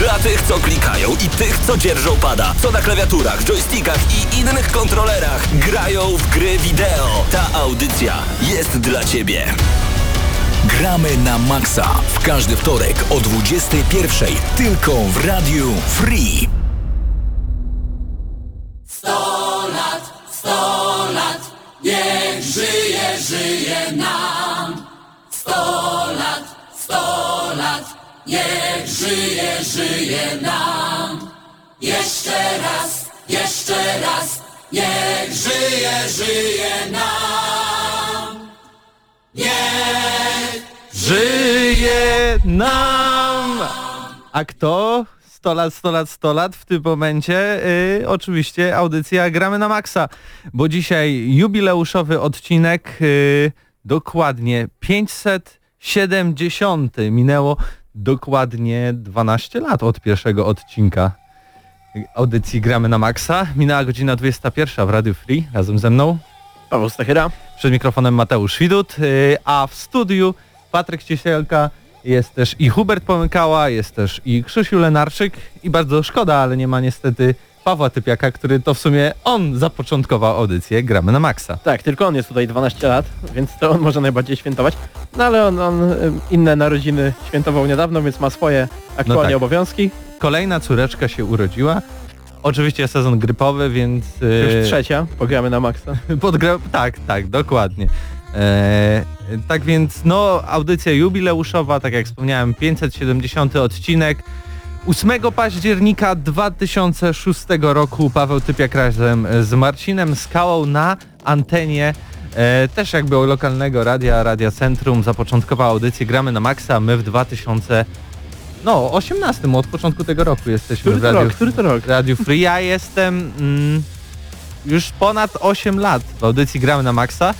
Dla tych, co klikają i tych, co dzierżą pada, co na klawiaturach, joystickach i innych kontrolerach grają w gry wideo. Ta audycja jest dla Ciebie. Gramy na maksa w każdy wtorek o 21.00 tylko w Radiu Free. 100 lat, 100 lat, niech żyje, żyje nam. 100 lat, 100 lat, niech żyje, żyje nam. Jeszcze raz, jeszcze raz, niech żyje, żyje nam. Niech Żyje nam! A kto? 100 lat, 100 lat, 100 lat w tym momencie y, oczywiście audycja Gramy na Maxa, bo dzisiaj jubileuszowy odcinek y, dokładnie 570 minęło dokładnie 12 lat od pierwszego odcinka audycji Gramy na Maxa. Minęła godzina 21 w Radio Free razem ze mną. Paweł Stachyra. Przed mikrofonem Mateusz Widut, y, a w studiu Patryk Ciesielka, jest też i Hubert Pomykała, jest też i Krzysiu Lenarczyk i bardzo szkoda, ale nie ma niestety Pawła Typiaka, który to w sumie on zapoczątkował audycję Gramy na Maxa. Tak, tylko on jest tutaj 12 lat, więc to on może najbardziej świętować. No ale on, on ym, inne narodziny świętował niedawno, więc ma swoje aktualnie tak. obowiązki. Kolejna córeczka się urodziła. Oczywiście sezon grypowy, więc... Już yy, trzecia, pogramy na maksa. Podgra... Tak, tak, dokładnie. Eee, tak więc, no, audycja jubileuszowa, tak jak wspomniałem, 570 odcinek. 8 października 2006 roku Paweł Typiak razem z Marcinem Skałą na antenie e, też jakby lokalnego radia, Radia Centrum zapoczątkował audycję Gramy na Maxa, my w 2000 no, 18 od początku tego roku jesteśmy Który w Radiu, rok? Który to rok? Radiu Free. Ja jestem mm, już ponad 8 lat w audycji Gramy na Maxa.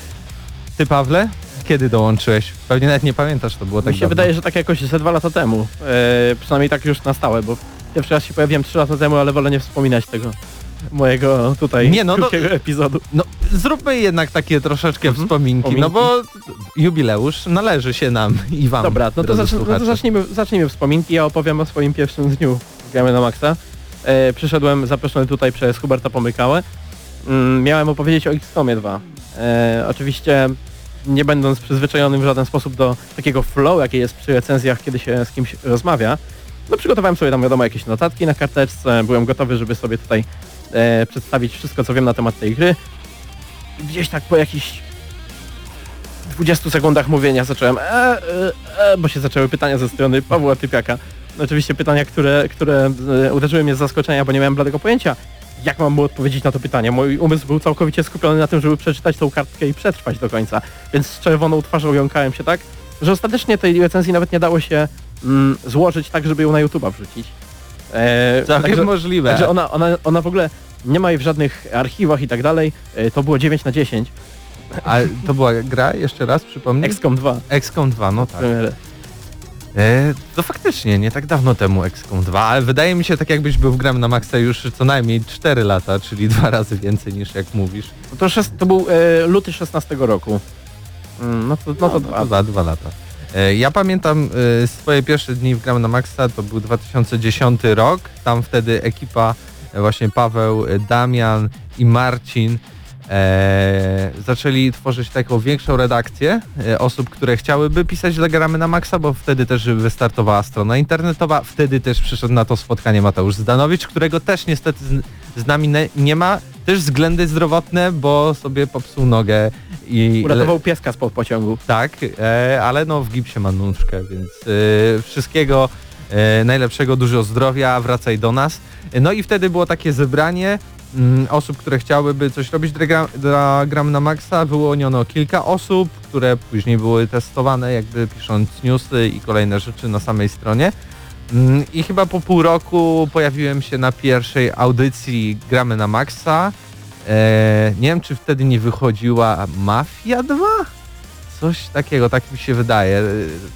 Ty Pawle, kiedy dołączyłeś? Pewnie nawet nie pamiętasz, to było tak Mi się dawno. wydaje, że tak jakoś ze dwa lata temu. E, przynajmniej tak już na stałe, bo pierwszy raz się pojawiłem 3 lata temu, ale wolę nie wspominać tego mojego tutaj Nie, no, no- krótkiego epizodu. No, zróbmy jednak takie troszeczkę Mhm. wspominki, no bo jubileusz należy się nam i wam. Dobra, no to, zacz, no to zacznijmy, zacznijmy wspominki. Ja opowiem o swoim pierwszym dniu Gramy na Maxa. E, przyszedłem zaproszony tutaj przez Huberta Pomykałę. Mm, miałem opowiedzieć o XCOMie 2. E, oczywiście nie będąc przyzwyczajonym w żaden sposób do takiego flow, jakie jest przy recenzjach, kiedy się z kimś rozmawia, no przygotowałem sobie tam wiadomo jakieś notatki na karteczce, byłem gotowy, żeby sobie tutaj e, przedstawić wszystko, co wiem na temat tej gry. Gdzieś tak po jakichś 20 sekundach mówienia zacząłem e, e, e, bo się zaczęły pytania ze strony Pawła Typiaka. Oczywiście pytania, które, które e, uderzyły mnie z zaskoczenia, bo nie miałem bladego pojęcia, jak mam mu odpowiedzieć na to pytanie. Mój umysł był całkowicie skupiony na tym, żeby przeczytać tą kartkę i przetrwać do końca. Więc z czerwoną twarzą jąkałem się tak, że ostatecznie tej recenzji nawet nie dało się mm, złożyć tak, żeby ją na YouTube'a wrzucić. E, Całkiem możliwe. Także ona, ona, ona w ogóle nie ma jej w żadnych archiwach i tak dalej. E, To było 9 na 10. A to była gra, jeszcze raz przypomnij? XCOM 2. XCOM 2, no tak. E, to faktycznie, nie tak dawno temu XCOM 2, ale wydaje mi się tak jakbyś był w Gram na Maxa już co najmniej 4 lata, czyli dwa razy więcej niż jak mówisz. No To, szes- to był e, luty 16 roku. Mm, no to, no to dwa. Dwa, dwa lata. E, Ja pamiętam e, swoje pierwsze dni w Gram na Maxa, to był 2010 rok. Tam wtedy ekipa, e, właśnie Paweł, e, Damian i Marcin e, zaczęli tworzyć taką większą redakcję e, osób, które chciałyby pisać dla Gramy na Maxa, bo wtedy też wystartowała strona internetowa. Wtedy też przyszedł na to spotkanie Mateusz Zdanowicz, którego też niestety z, z nami ne, nie ma. Też względy zdrowotne, bo sobie popsuł nogę i Uratował pieska spod pociągu. tak, e, ale no w gipsie ma nóżkę, więc e, wszystkiego e, najlepszego, dużo zdrowia, wracaj do nas. E, No i wtedy było takie zebranie osób, które chciałyby coś robić dla, gra- dla Gram na Maxa. Wyłoniono kilka osób, które później były testowane, jakby pisząc newsy i kolejne rzeczy na samej stronie. Mm, I chyba po pół roku pojawiłem się na pierwszej audycji Gramy na Maxa. E, nie wiem, czy wtedy nie wychodziła Mafia 2? Coś takiego, tak mi się wydaje. E,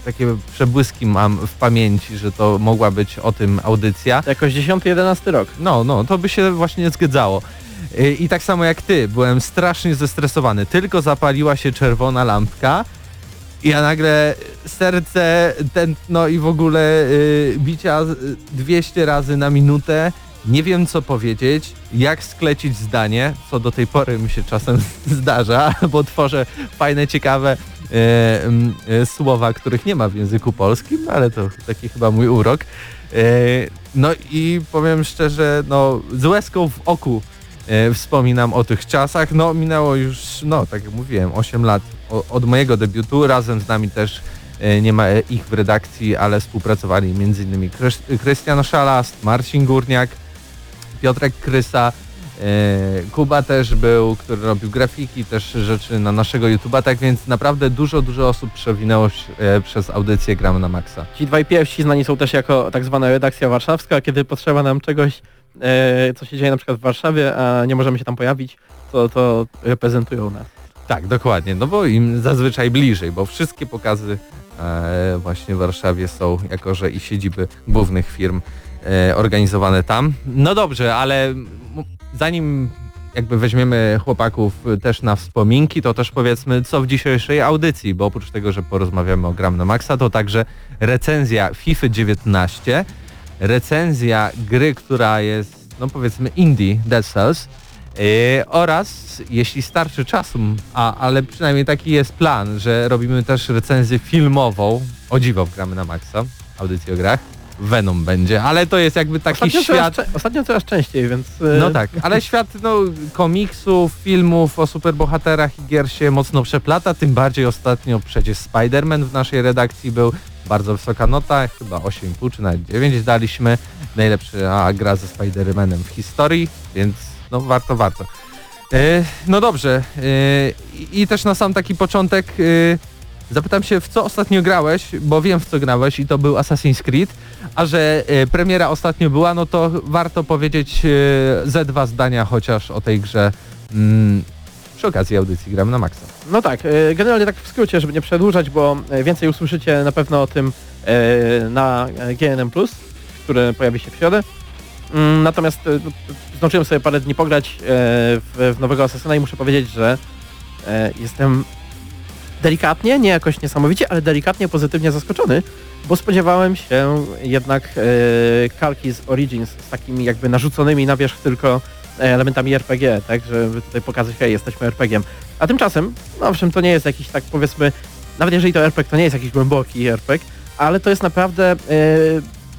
Takie przebłyski mam w pamięci, że to mogła być o tym audycja. Jakoś 10-11 rok. No, no, to by się właśnie zgadzało. Y, I tak samo jak ty, byłem strasznie zestresowany. Tylko zapaliła się czerwona lampka i ja nagle serce, tętno i w ogóle y, bicia y, 200 razy na minutę. Nie wiem co powiedzieć, jak sklecić zdanie, co do tej pory mi się czasem zdarza, bo tworzę fajne, ciekawe y, y, słowa, których nie ma w języku polskim, ale to taki chyba mój urok. Y, no i powiem szczerze, no z łezką w oku e, wspominam o tych czasach. No minęło już, no tak jak mówiłem, 8 lat od mojego debiutu. Razem z nami też e, nie ma e, ich w redakcji, ale współpracowali m.in. Krys- Krystian Szalast, Marcin Górniak, Piotrek Krysa, e, Kuba też był, który robił grafiki, też rzeczy na naszego YouTube'a, tak więc naprawdę dużo, dużo osób przewinęło się e, przez audycję Gramy na Maxa. Ci dwaj pierwsi znani są też jako tak zwana redakcja warszawska, kiedy potrzeba nam czegoś, e, co się dzieje na przykład w Warszawie, a nie możemy się tam pojawić, to, to reprezentują nas. Tak, dokładnie, no bo im zazwyczaj bliżej, bo wszystkie pokazy e, właśnie w Warszawie są, jako że i siedziby głównych firm e, organizowane tam. No dobrze, ale zanim jakby weźmiemy chłopaków też na wspominki, to też powiedzmy co w dzisiejszej audycji, bo oprócz tego, że porozmawiamy o Gram na Maxa, to także recenzja FIFA 19, recenzja gry, która jest, no powiedzmy indie, Dead Cells, Yy, oraz jeśli starczy czasu, a, ale przynajmniej taki jest plan, że robimy też recenzję filmową, o dziwo gramy na maksa, audycję o grach, Venom będzie, ale to jest jakby taki Ostatnio, świat... coraz, ostatnio coraz częściej, więc... e, No tak, ale świat no, komiksów, filmów o superbohaterach i gier się mocno przeplata, tym bardziej ostatnio przecież Spider-Man w naszej redakcji był, bardzo wysoka nota, chyba 8,5 czy nawet 9 daliśmy, najlepsza gra ze Spider-Manem w historii, więc no warto, warto. E, no dobrze, e, i, też na sam taki początek zapytam się, w co ostatnio grałeś, bo wiem w co grałeś i to był Assassin's Creed, a że e, premiera ostatnio była, no to warto powiedzieć e, ze dwa zdania chociaż o tej grze mm, przy okazji audycji Gram na Maxa. No tak, e, generalnie tak w skrócie, żeby nie przedłużać, bo więcej usłyszycie na pewno o tym na GNM+, który pojawi się w środę. Mm, Natomiast no, zdążyłem sobie parę dni pograć w, nowego Assassina i muszę powiedzieć, że jestem delikatnie, nie jakoś niesamowicie, ale delikatnie pozytywnie zaskoczony, bo spodziewałem się jednak e, kalki z Origins z takimi jakby narzuconymi na wierzch tylko e, elementami RPG, tak, żeby tutaj pokazać, hej, jesteśmy RPG-iem. A tymczasem, no owszem, to nie jest jakiś tak powiedzmy, nawet jeżeli to RPG, to nie jest jakiś głęboki RPG, ale to jest naprawdę e,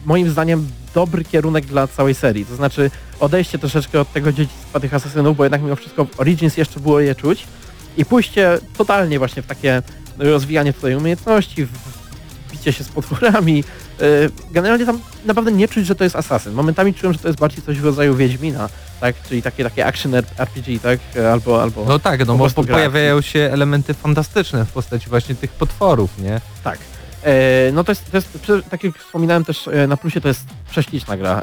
moim zdaniem dobry kierunek dla całej serii. To znaczy odejście troszeczkę od tego dziedzictwa tych asasynów, bo jednak mimo wszystko w Origins jeszcze było je czuć i pójście totalnie właśnie w takie rozwijanie tutaj umiejętności, w bicie się z potworami. E, Generalnie tam naprawdę nie czuć, że to jest asasyn. Momentami czułem, że to jest bardziej coś w rodzaju Wiedźmina, tak? Czyli takie, takie action RPG, tak? E, Albo, albo No tak, no bo po, pojawiają się elementy fantastyczne w postaci właśnie tych potworów, nie? Tak. E, no to jest, to jest, tak jak wspominałem też na plusie, to jest prześliczna gra.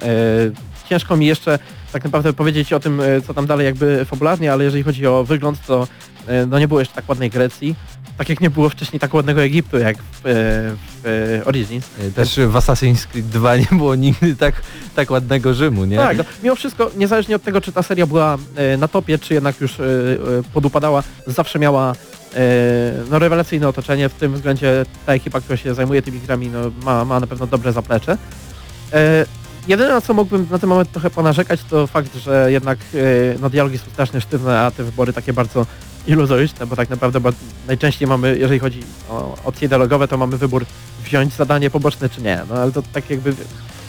Ciężko mi jeszcze tak naprawdę powiedzieć o tym, co tam dalej jakby fabularnie, ale jeżeli chodzi o wygląd, to no nie było jeszcze tak ładnej Grecji. Tak jak nie było wcześniej tak ładnego Egiptu, jak w, e, w e, Origins. E, Też w Assassin's Creed 2 nie było nigdy tak, tak ładnego Rzymu, nie? Tak, no, mimo wszystko, niezależnie od tego, czy ta seria była na topie, czy jednak już podupadała, zawsze miała no, rewelacyjne otoczenie. W tym względzie ta ekipa, która się zajmuje tymi grami, no, ma, ma na pewno dobre zaplecze. Jedyne, na co mógłbym na ten moment trochę ponarzekać, to fakt, że jednak no, dialogi są strasznie sztywne, a te wybory takie bardzo iluzoryczne, bo tak naprawdę najczęściej mamy, jeżeli chodzi o opcje dialogowe, to mamy wybór wziąć zadanie poboczne czy nie. No ale to tak jakby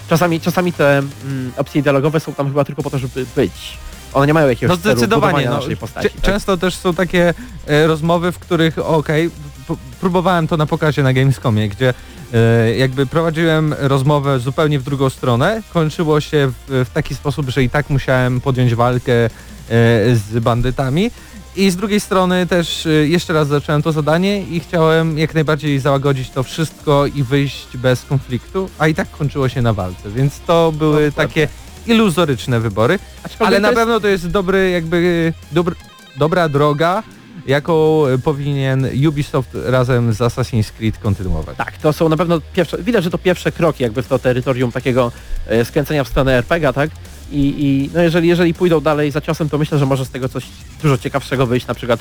czasami, czasami te mm, opcje dialogowe są tam chyba tylko po to, żeby być. One nie mają jakiegoś No zdecydowanie. No, naszej postaci. Tak? Często też są takie e, rozmowy, w których okej, p- próbowałem to na pokazie na Gamescomie, gdzie e, jakby prowadziłem rozmowę zupełnie w drugą stronę. Kończyło się w, w taki sposób, że i tak musiałem podjąć walkę e, z bandytami. I z drugiej strony też e, jeszcze raz zacząłem to zadanie i chciałem jak najbardziej załagodzić to wszystko i wyjść bez konfliktu, a i tak kończyło się na walce, więc to były Dokładnie. takie iluzoryczne wybory, ale na pewno to jest dobry jakby dobr, dobra droga, jaką powinien Ubisoft razem z Assassin's Creed kontynuować. Tak, to są na pewno pierwsze, widać, że to pierwsze kroki jakby w to terytorium takiego e, skręcenia w stronę RPG, tak? I, i no jeżeli, jeżeli pójdą dalej za ciosem, to myślę, że może z tego coś dużo ciekawszego wyjść, na przykład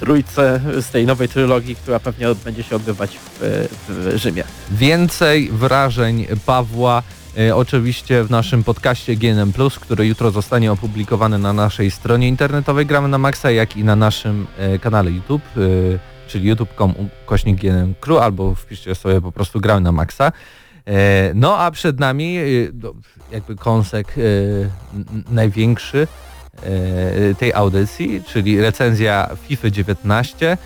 trójce z tej nowej trylogii, która pewnie będzie się odbywać w, w Rzymie. Więcej wrażeń Pawła e, oczywiście w naszym podcaście GNM+, który jutro zostanie opublikowany na naszej stronie internetowej Gramy na Maxa, jak i na naszym e, kanale YouTube, e, czyli youtube.com kośnik GNM Crew, albo wpiszcie sobie po prostu Gramy na Maxa. E, No a przed nami e, jakby kąsek e, największy tej audycji, czyli recenzja FIFA 19.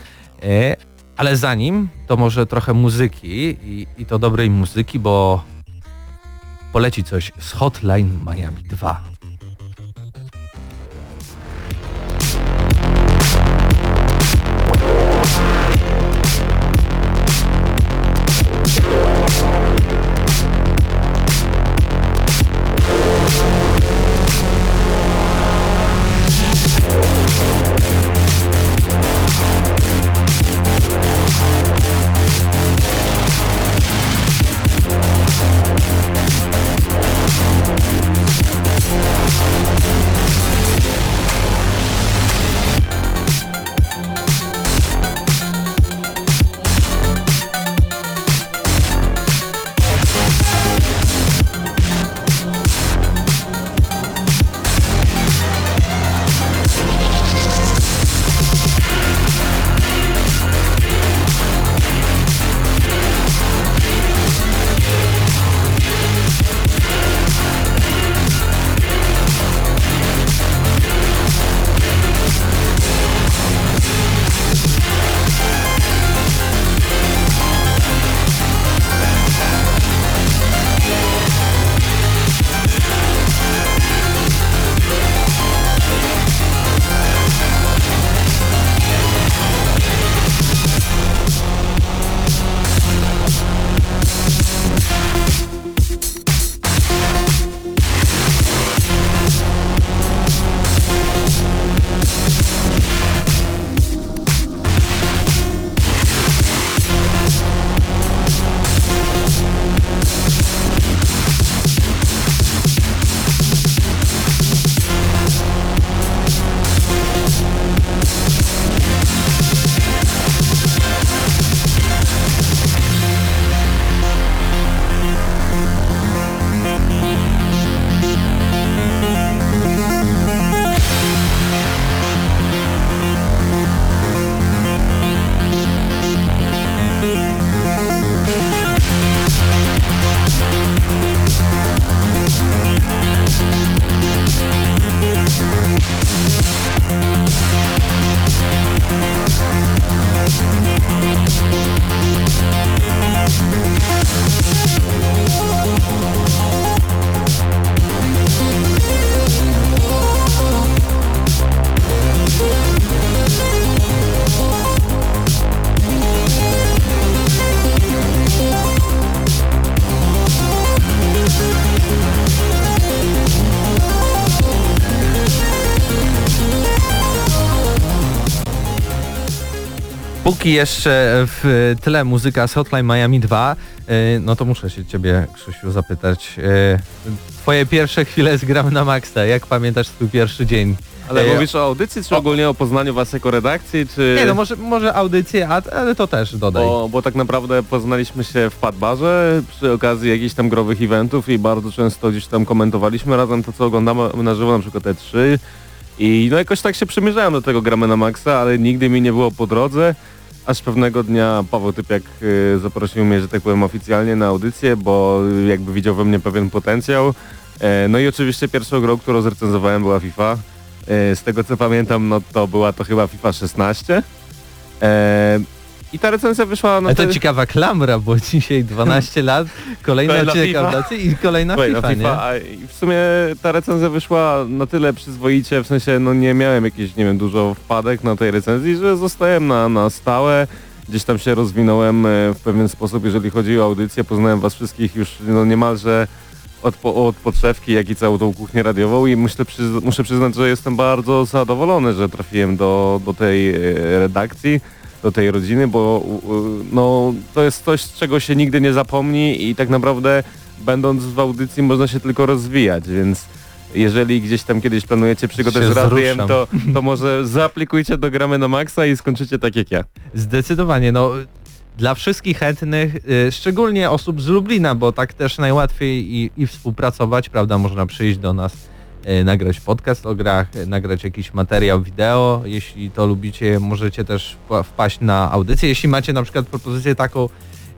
E, Ale zanim, to może trochę muzyki i, i to dobrej muzyki, bo poleci coś z Hotline Miami 2. Póki jeszcze w tle muzyka z Hotline Miami 2, e, no to muszę się ciebie, Krzysiu, zapytać. e, Twoje pierwsze chwile z Gramy na Maxa, jak pamiętasz swój pierwszy dzień? Ale E, mówisz o audycji, czy ogólnie o poznaniu was jako redakcji, czy... Nie no, może, może audycję, ale to też dodaj. Bo, bo tak naprawdę poznaliśmy się w Padbarze przy okazji jakichś tam growych eventów i bardzo często gdzieś tam komentowaliśmy razem to, co oglądamy na żywo, na przykład E3. I no jakoś tak się przymierzałem do tego gramy na maksa, ale nigdy mi nie było po drodze. Aż pewnego dnia Paweł Typiak y, zaprosił mnie, że tak powiem, oficjalnie na audycję, bo jakby widział we mnie pewien potencjał. E, no i oczywiście pierwszą grą, którą zrecenzowałem była FIFA. E, z tego co pamiętam, no to była to chyba FIFA 16. I ta recenzja wyszła na Ale to tyle- ciekawa klamra, bo dzisiaj 12 lat, kolejna odcinek FIFA. audycji i kolejna Kolejna FIFA, nie? a i w sumie ta recenzja wyszła na tyle przyzwoicie, w sensie no nie miałem jakichś, nie wiem, dużo wpadek na tej recenzji, że zostałem na, na stałe. Gdzieś tam się rozwinąłem e, w pewien sposób, jeżeli chodzi o audycję. Poznałem was wszystkich już no niemalże od, po, od podszewki, jak i całą tą kuchnię radiową i myślę, przyz- muszę przyznać, że jestem bardzo zadowolony, że trafiłem do, do tej e, redakcji, do tej rodziny, bo no, to jest coś, z czego się nigdy nie zapomni i tak naprawdę będąc w audycji można się tylko rozwijać, więc jeżeli gdzieś tam kiedyś planujecie przygodę Się z radiem, to, to może zaaplikujcie do gramy na maksa i skończycie tak jak ja. Zdecydowanie, no dla wszystkich chętnych, y, szczególnie osób z Lublina, bo tak też najłatwiej i, i współpracować, prawda, można przyjść do nas, nagrać podcast o grach, y, nagrać jakiś materiał wideo, jeśli to lubicie, możecie też wpa- wpaść na audycję, jeśli macie na przykład propozycję taką,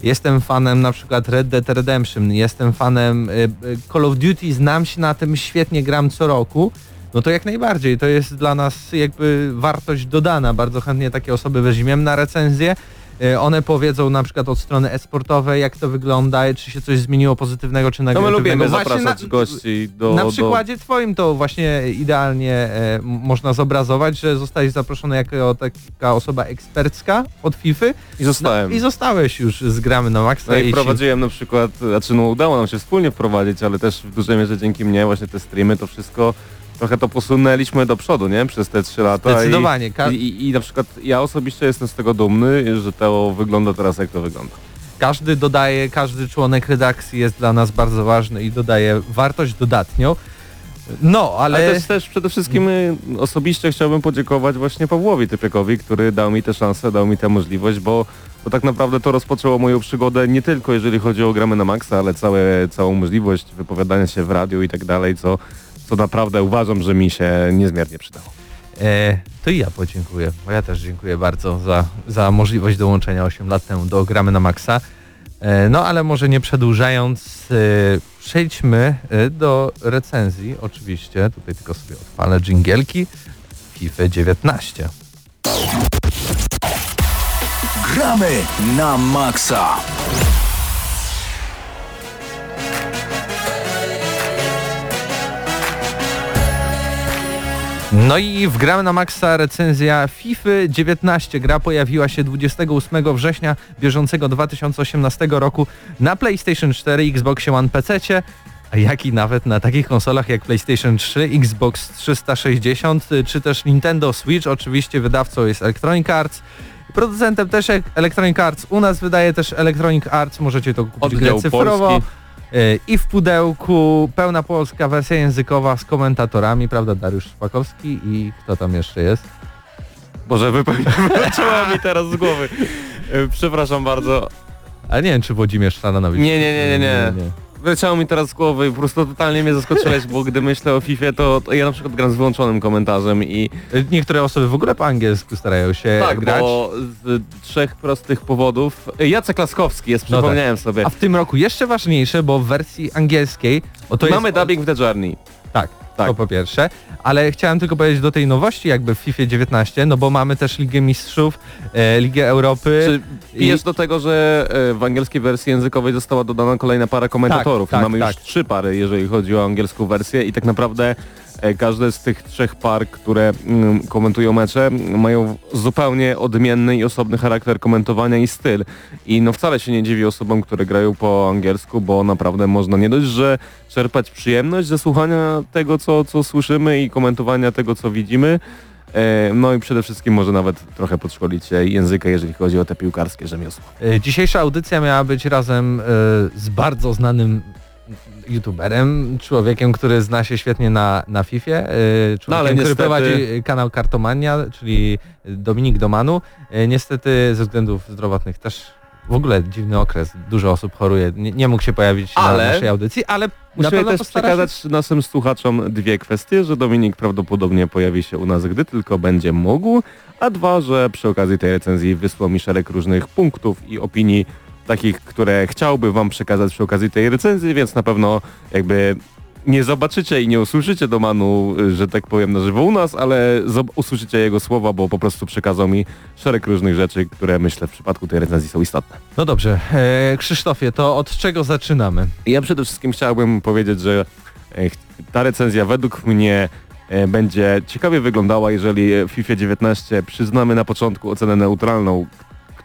jestem fanem na przykład Red Dead Redemption, jestem fanem y, Call of Duty, znam się na tym, świetnie gram co roku, no to jak najbardziej, to jest dla nas jakby wartość dodana. Bardzo chętnie takie osoby weźmiemy na recenzję. E, One powiedzą na przykład od strony e-sportowej, jak to wygląda, czy się coś zmieniło pozytywnego, czy No my negatywnego. lubimy zapraszać na, gości do... na do- przykładzie twoim to właśnie idealnie e, można zobrazować, że zostałeś zaproszony jako taka osoba ekspercka od FIFA I zostałem. no, i zostałeś już z gramy na maksa. No i ci- wprowadziłem na przykład, znaczy no udało nam się wspólnie wprowadzić, ale też w dużej mierze dzięki mnie właśnie te streamy, to wszystko trochę to posunęliśmy do przodu, nie? Przez te trzy lata. Zdecydowanie. I, i, I na przykład ja osobiście jestem z tego dumny, że to wygląda teraz jak to wygląda. Każdy dodaje, każdy członek redakcji jest dla nas bardzo ważny i dodaje wartość dodatnią. No, ale... Ale też, też przede wszystkim y, osobiście chciałbym podziękować właśnie Pawłowi Typiekowi, który dał mi tę szansę, dał mi tę możliwość, bo, bo tak naprawdę to rozpoczęło moją przygodę nie tylko jeżeli chodzi o gramy na maksa, ale całe, całą możliwość wypowiadania się w radiu i tak dalej, co, co naprawdę uważam, że mi się niezmiernie przydało. E, to i ja podziękuję, bo ja też dziękuję bardzo za, za możliwość dołączenia 8 lat temu do Gramy na Maxa. E, no ale może nie przedłużając, e, przejdźmy e, do recenzji, oczywiście, tutaj tylko sobie odpalę dżingielki, FIFA 19. Gramy na maksa. No i w Gramy na Maxa recenzja FIFA 19. Gra pojawiła się 28 września bieżącego 2018 roku na PlayStation 4, Xbox One PC, a jak i nawet na takich konsolach jak PlayStation 3, Xbox 360 y, czy też Nintendo Switch. Oczywiście wydawcą jest Electronic Arts. Producentem też Electronic Arts. U nas wydaje też Electronic Arts. Możecie to kupić cyfrowo. polski. I w pudełku pełna polska wersja językowa z komentatorami, prawda, Dariusz Szpakowski i kto tam jeszcze jest? Boże, wypełniła mi teraz z głowy. Y, Przepraszam bardzo. Ale nie wiem, czy Włodzimierz Sztaranowicz. Nie, nie, nie, nie, nie. Wyleciało mi teraz z głowy i po prostu totalnie mnie zaskoczyłeś, bo gdy myślę o FIFA, to, to ja na przykład gram z wyłączonym komentarzem i Niektóre osoby w ogóle po angielsku starają się tak, grać. bo z trzech prostych powodów. Jacek Laskowski jest, No tak. przypomniałem sobie. A w tym roku jeszcze ważniejsze, bo w wersji angielskiej... Mamy jest, dubbing w The Journey. Tak, Tak. to po pierwsze. Ale chciałem tylko powiedzieć do tej nowości jakby w FIFA 19, no bo mamy też Ligę Mistrzów, e, Ligę Europy. Czy pijesz do tego, że e, w angielskiej wersji językowej została dodana kolejna para komentatorów Tak, i tak, mamy tak. już trzy pary, jeżeli chodzi o angielską wersję i tak naprawdę każde z tych trzech par, które mm, komentują mecze, mają zupełnie odmienny i osobny charakter komentowania i styl. I no wcale się nie dziwi osobom, które grają po angielsku, bo naprawdę można nie dość, że czerpać przyjemność ze słuchania tego, co, co słyszymy i komentowania tego, co widzimy, E, No i przede wszystkim może nawet trochę podszkolić się języka, jeżeli chodzi o te piłkarskie rzemiosło. E, Dzisiejsza audycja miała być razem e, z bardzo znanym youtuberem, człowiekiem, który zna się świetnie na, na FIFA, e, człowiekiem, No, ale który niestety- prowadzi kanał Kartomania, czyli Dominik Domanu. E, Niestety ze względów zdrowotnych też w ogóle dziwny okres, dużo osób choruje, nie, nie mógł się pojawić na Ale naszej audycji, ale na Musimy też postara się. przekazać naszym słuchaczom dwie kwestie, że Dominik prawdopodobnie pojawi się u nas, gdy tylko będzie mógł, a dwa, że przy okazji tej recenzji wysłał mi szereg różnych punktów i opinii takich, które chciałby wam przekazać przy okazji tej recenzji, więc na pewno jakby nie zobaczycie i nie usłyszycie Domanu, że tak powiem, na żywo u nas, ale usłyszycie jego słowa, bo po prostu przekazał mi szereg różnych rzeczy, które myślę w przypadku tej recenzji są istotne. No dobrze, e, Krzysztofie, to od czego zaczynamy? Ja przede wszystkim chciałbym powiedzieć, że e, ta recenzja według mnie e, będzie ciekawie wyglądała, jeżeli w FIFA 19 przyznamy na początku ocenę neutralną,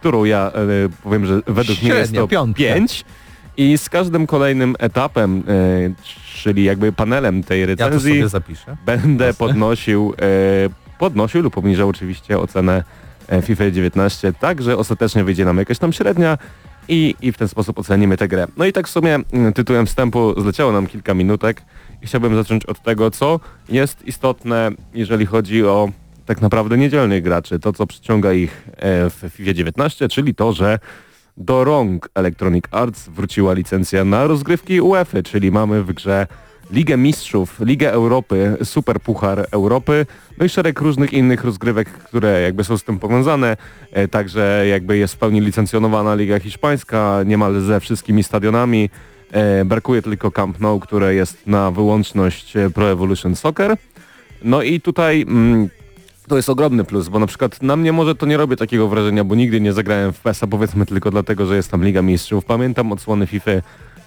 którą ja e, powiem, że według mnie jest Średnio, to piątkę. 5 I z każdym kolejnym etapem, e, czyli jakby panelem tej Ja recenzji, zapiszę. będę Jasne. podnosił, e, podnosił lub obniżał oczywiście ocenę FIFA 19, tak, że ostatecznie wyjdzie nam jakaś tam średnia i, i w ten sposób ocenimy tę grę. No i tak w sumie mm, tytułem wstępu zleciało nam kilka minutek i chciałbym zacząć od tego, co jest istotne, jeżeli chodzi o tak naprawdę niedzielnych graczy, to co przyciąga ich e, w FIFA 19, czyli to, że do rąk Electronic Arts wróciła licencja na rozgrywki UEFA, czyli mamy w grze Ligę Mistrzów, Ligę Europy, Super Puchar Europy, no i szereg różnych innych rozgrywek, które jakby są z tym powiązane. E, także jakby jest w pełni licencjonowana Liga Hiszpańska, niemal ze wszystkimi stadionami. E, brakuje tylko Camp Nou, które jest na wyłączność e, Pro Evolution Soccer. No i tutaj mm, to jest ogromny plus, bo na przykład na mnie może to nie robi takiego wrażenia, bo nigdy nie zagrałem w PESA powiedzmy tylko dlatego, że jest tam Liga Mistrzów. Pamiętam odsłony FIFA,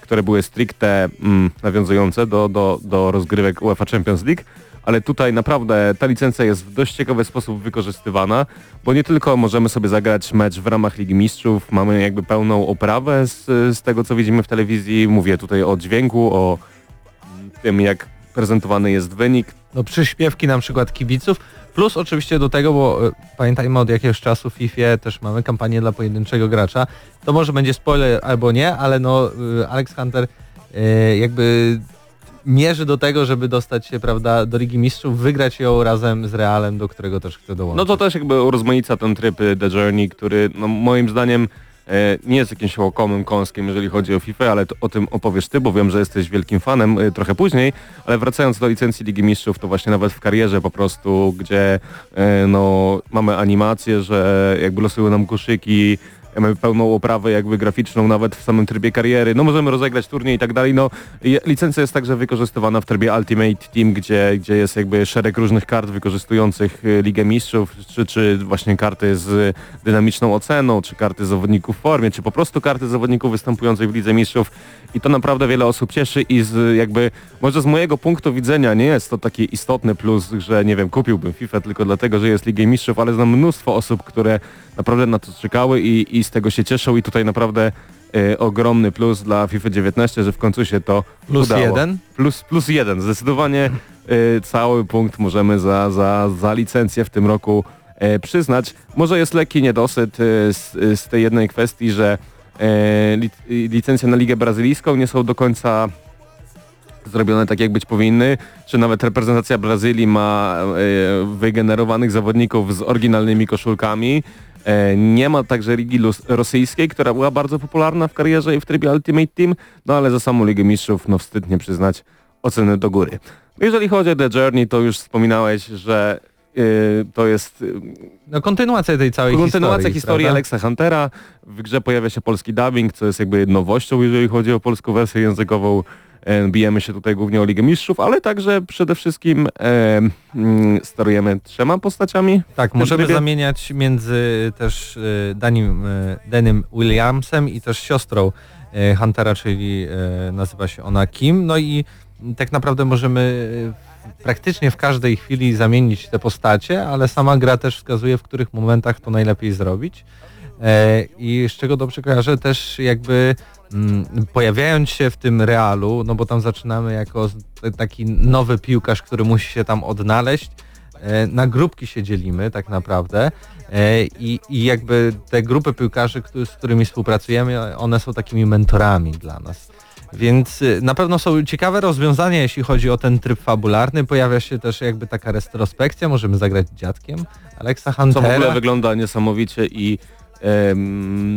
które były stricte mm, nawiązujące do, do, do rozgrywek UEFA Champions League, ale tutaj naprawdę ta licencja jest w dość ciekawy sposób wykorzystywana, bo nie tylko możemy sobie zagrać mecz w ramach Ligi Mistrzów, mamy jakby pełną oprawę z, z tego co widzimy w telewizji, mówię tutaj o dźwięku, o tym jak prezentowany jest wynik, No przyśpiewki na przykład kibiców, plus oczywiście do tego, bo e, pamiętajmy od jakiegoś czasu w FIFA też mamy kampanię dla pojedynczego gracza. To może będzie spoiler albo nie, ale no e, Alex Hunter e, jakby mierzy do tego, żeby dostać się prawda, do Ligi Mistrzów, wygrać ją razem z Realem, do którego też chce dołączyć. No to też jakby urozmaica ten tryb The Journey, który no, moim zdaniem nie jest jakimś łakomym kąskiem, jeżeli chodzi o FIFA, ale o tym opowiesz ty, bo wiem, że jesteś wielkim fanem y, trochę później, ale wracając do licencji Ligi Mistrzów, to właśnie nawet w karierze po prostu, gdzie e, no, mamy animację, że jakby losują nam koszyki, pełną oprawę jakby graficzną nawet w samym trybie kariery, no możemy rozegrać turniej i tak dalej, no licencja jest także wykorzystywana w trybie Ultimate Team, gdzie, gdzie jest jakby szereg różnych kart wykorzystujących y, Ligę Mistrzów, czy, czy właśnie karty z dynamiczną oceną, czy karty zawodników w formie, czy po prostu karty zawodników występujących w Lidze Mistrzów. I to naprawdę wiele osób cieszy i z jakby, może z mojego punktu widzenia nie jest to taki istotny plus, że nie wiem, kupiłbym FIFA tylko dlatego, że jest Ligę Mistrzów, ale znam mnóstwo osób, które naprawdę na to czekały i, i z tego się cieszą i tutaj naprawdę e, ogromny plus dla FIFA 19, że w końcu się to Plus udało. jeden? Plus, plus jeden. Zdecydowanie e, cały punkt możemy za, za, za licencję w tym roku e, przyznać. Może jest lekki niedosyt z, z tej jednej kwestii, że li, licencje na Ligę Brazylijską nie są do końca zrobione tak jak być powinny, czy nawet reprezentacja Brazylii ma e, wygenerowanych zawodników z oryginalnymi koszulkami. E, nie ma także Ligi Rosyjskiej, która była bardzo popularna w karierze i w trybie Ultimate Team, no ale za samą Ligę Mistrzów, no wstyd nie przyznać oceny do góry. Jeżeli chodzi o The Journey, to już wspominałeś, że e, to jest e, No kontynuacja tej całej kontynuacja historii. historii? Alexa Huntera. W grze pojawia się polski dubbing, co jest jakby nowością, jeżeli chodzi o polską wersję językową. E, Bijemy się tutaj głównie o Ligę Mistrzów, ale także przede wszystkim e, mm, sterujemy trzema postaciami. Tak, możemy trybie. zamieniać między też e, Danim, e, Denim Williamsem i też siostrą Huntera, czyli nazywa się ona Kim. No i tak naprawdę możemy praktycznie w każdej chwili zamienić te postacie, ale sama gra też wskazuje, w których momentach to najlepiej zrobić. I z czego dobrze kojarzę, też jakby pojawiając się w tym realu, no bo tam zaczynamy jako taki nowy piłkarz, który musi się tam odnaleźć, e, na grupki się dzielimy tak naprawdę e, i, i jakby te grupy piłkarzy, z którymi współpracujemy, one są takimi mentorami dla nas. Więc y, na pewno są ciekawe rozwiązania, jeśli chodzi o ten tryb fabularny. Pojawia się też jakby taka retrospekcja, możemy zagrać dziadkiem Alexa Co Huntera. w ogóle wygląda niesamowicie i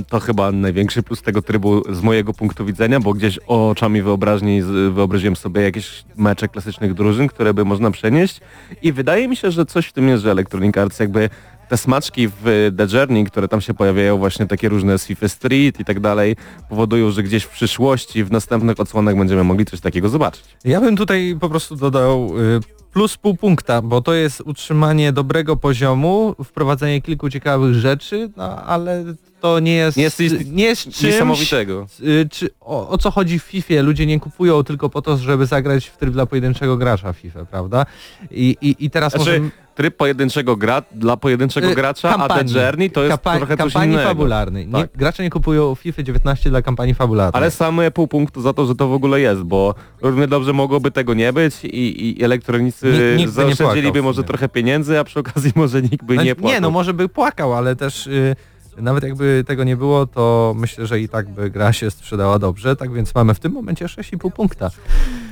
to chyba największy plus tego trybu z mojego punktu widzenia, bo gdzieś oczami wyobraźni wyobraziłem sobie jakieś mecze klasycznych drużyn, które by można przenieść i wydaje mi się, że coś w tym jest, że Electronic Arts jakby te smaczki w The Journey, które tam się pojawiają, właśnie takie różne z FIFA Street i tak dalej, powodują, że gdzieś w przyszłości, w następnych odsłonach będziemy mogli coś takiego zobaczyć. Ja bym tutaj po prostu dodał y, plus pół punkta, bo to jest utrzymanie dobrego poziomu, wprowadzenie kilku ciekawych rzeczy, no ale to nie jest, Nie jest nie jest czymś, Niesamowitego. y, czy, o, o co chodzi w FIFA? Ludzie nie kupują tylko po to, żeby zagrać w tryb dla pojedynczego gracza w FIFA, prawda? I, i, i teraz Znaczy, możemy... tryb pojedynczego gra dla pojedynczego Y, gracza, a kampanii. The Journey to jest Kampa- trochę coś kampanii innego. fabularnej. Nie, Tak. gracze nie kupują FIFA 19 dla kampanii fabularnej. Ale same pół punktu za to, że to w ogóle jest, bo równie dobrze mogłoby tego nie być i, i elektronicy Nikt- nie zaoszczędziliby może trochę pieniędzy, a przy okazji może nikt by No, nie płakał. Nie, no może by płakał, ale też y, nawet jakby tego nie było, to myślę, że i tak by gra się sprzedała dobrze, tak więc mamy w tym momencie 6,5 punkta.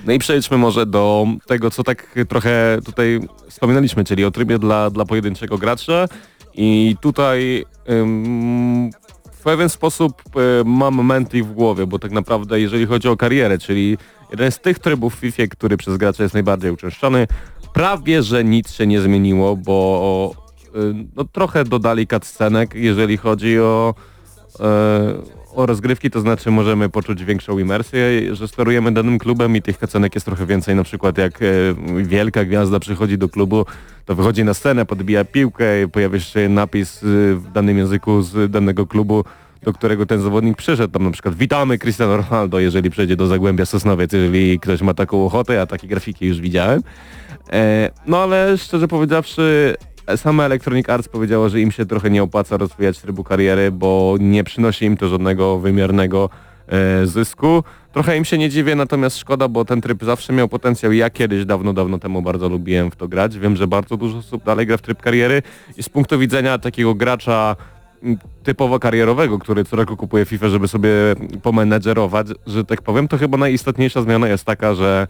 No i przejdźmy może do tego, co tak trochę tutaj wspominaliśmy, czyli o trybie dla, dla pojedynczego gracza i tutaj ym, w pewien sposób y, mam momenty w głowie, bo tak naprawdę jeżeli chodzi o karierę, czyli jeden z tych trybów w FIFA, który przez gracza jest najbardziej uczęszczany, prawie, że nic się nie zmieniło, bo no, trochę dodali cutscenek, jeżeli chodzi o e, o rozgrywki, to znaczy możemy poczuć większą imersję, że sterujemy danym klubem i tych kacenek jest trochę więcej, na przykład jak e, wielka gwiazda przychodzi do klubu, to wychodzi na scenę, podbija piłkę, pojawia się napis e, w danym języku z danego klubu, do którego ten zawodnik przyszedł, tam na przykład witamy Cristiano Ronaldo, jeżeli przejdzie do Zagłębia Sosnowiec, jeżeli ktoś ma taką ochotę, ja takie grafiki już widziałem. E, no ale szczerze powiedziawszy, sama Electronic Arts powiedziała, że im się trochę nie opłaca rozwijać trybu kariery, bo nie przynosi im to żadnego wymiernego e, zysku. Trochę im się nie dziwię, natomiast szkoda, bo ten tryb zawsze miał potencjał. Ja kiedyś, dawno, dawno temu bardzo lubiłem w to grać. Wiem, że bardzo dużo osób dalej gra w tryb kariery i z punktu widzenia takiego gracza typowo karierowego, który co roku kupuje FIFA, żeby sobie pomenedżerować, że tak powiem, to chyba najistotniejsza zmiana jest taka, że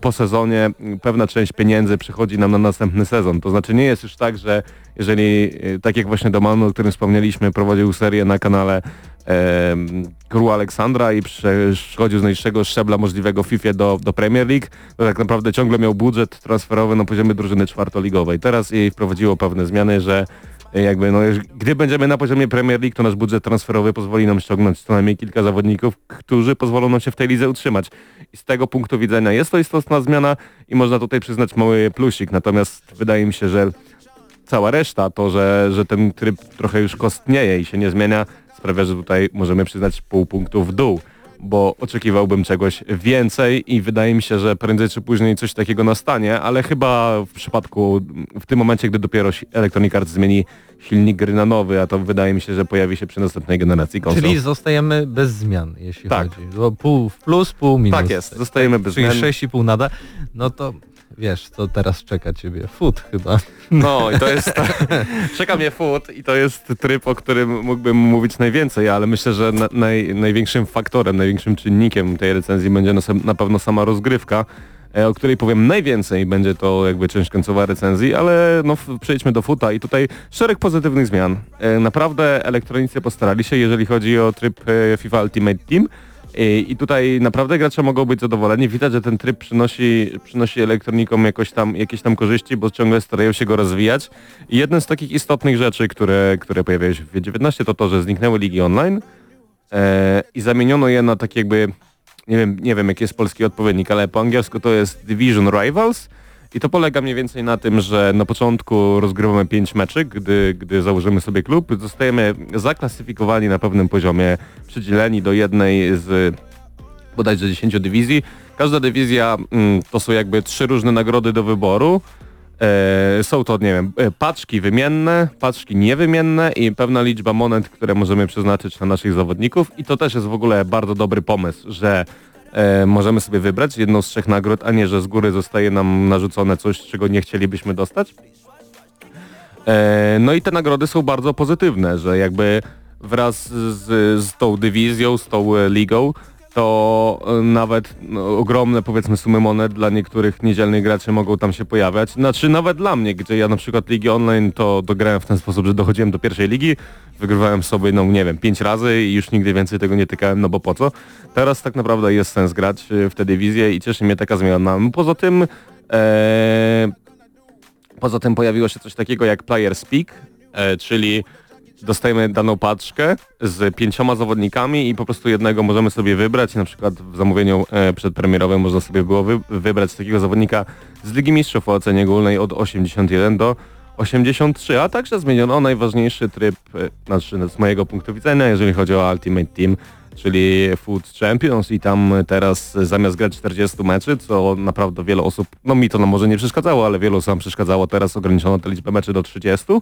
po sezonie pewna część pieniędzy przychodzi nam na następny sezon. To znaczy nie jest już tak, że jeżeli, e, tak jak właśnie Domanu, o którym wspomnieliśmy, prowadził serię na kanale e, Aleksandra i przechodził z najniższego szczebla możliwego FIFA do, do Premier League, to tak naprawdę ciągle miał budżet transferowy na poziomie drużyny czwartoligowej. Teraz jej wprowadziło pewne zmiany, że e, jakby no, gdy będziemy na poziomie Premier League, to nasz budżet transferowy pozwoli nam ściągnąć co najmniej kilka zawodników, którzy pozwolą nam się w tej lidze utrzymać. I z tego punktu widzenia jest to istotna zmiana i można tutaj przyznać mały plusik, natomiast wydaje mi się, że cała reszta, to, że, że ten tryb trochę już kostnieje i się nie zmienia, sprawia, że tutaj możemy przyznać pół punktu w dół, bo oczekiwałbym czegoś więcej i wydaje mi się, że prędzej czy później coś takiego nastanie, ale chyba w przypadku, w tym momencie, gdy dopiero Electronic Arts zmieni silnik gry na nowy, a to wydaje mi się, że pojawi się przy następnej generacji konsol. Czyli zostajemy bez zmian, jeśli Tak. chodzi. Pół w plus, pół minus. tak jest, zostajemy bez Czyli zmian. 6,5 nada. No to wiesz, co teraz czeka ciebie? Food chyba. No i to jest... Czeka mnie food i to jest tryb, o którym mógłbym mówić najwięcej, ale myślę, że na, naj, największym faktorem, największym czynnikiem tej recenzji będzie na, na pewno sama rozgrywka, e, o której powiem najwięcej. Będzie to jakby część końcowa recenzji, ale no przejdźmy do futa i tutaj szereg pozytywnych zmian. E, Naprawdę elektronicy postarali się, jeżeli chodzi o tryb e, FIFA Ultimate Team. I tutaj naprawdę gracze mogą być zadowoleni. Widać, że ten tryb przynosi, przynosi elektronikom jakoś tam, jakieś tam korzyści, bo ciągle starają się go rozwijać. I jedną z takich istotnych rzeczy, które, które pojawiają się w W19 to to, że zniknęły ligi online e, i zamieniono je na tak jakby, nie wiem, nie wiem jaki jest polski odpowiednik, ale po angielsku to jest Division Rivals. I to polega mniej więcej na tym, że na początku rozgrywamy 5 meczy, gdy, gdy założymy sobie klub, zostajemy zaklasyfikowani na pewnym poziomie, przydzieleni do jednej z bodajże 10 dywizji. Każda dywizja mm, to są jakby trzy różne nagrody do wyboru. E, są to, nie wiem, e, paczki wymienne, paczki niewymienne i pewna liczba monet, które możemy przeznaczyć na naszych zawodników i to też jest w ogóle bardzo dobry pomysł, że e, możemy sobie wybrać jedną z trzech nagród, a nie, że z góry zostaje nam narzucone coś, czego nie chcielibyśmy dostać. E, no i te nagrody są bardzo pozytywne, że jakby wraz z, z tą dywizją, z tą e, ligą, to e, nawet no, ogromne powiedzmy sumy monet dla niektórych niedzielnych graczy mogą tam się pojawiać. Znaczy nawet dla mnie, gdzie ja na przykład ligi online to dograłem w ten sposób, że dochodziłem do pierwszej ligi, wygrywałem sobie, no nie wiem, pięć razy i już nigdy więcej tego nie tykałem, no bo po co? Teraz tak naprawdę jest sens grać e, w tę dywizję i cieszy mnie taka zmiana. Poza tym e, Poza tym pojawiło się coś takiego jak Player Speak, e, czyli dostajemy daną paczkę z pięcioma zawodnikami i po prostu jednego możemy sobie wybrać. Na przykład w zamówieniu e, przedpremierowym można sobie było wy, wybrać takiego zawodnika z Ligi Mistrzów o ocenie ogólnej od 81 do 83, a także zmieniono najważniejszy tryb, e, znaczy z mojego punktu widzenia, jeżeli chodzi o Ultimate Team, czyli Food Champions i tam teraz zamiast grać 40 meczy, co naprawdę wiele osób, no mi to no może nie przeszkadzało, ale wielu osobom przeszkadzało, teraz ograniczono tę liczbę meczy do 30, e,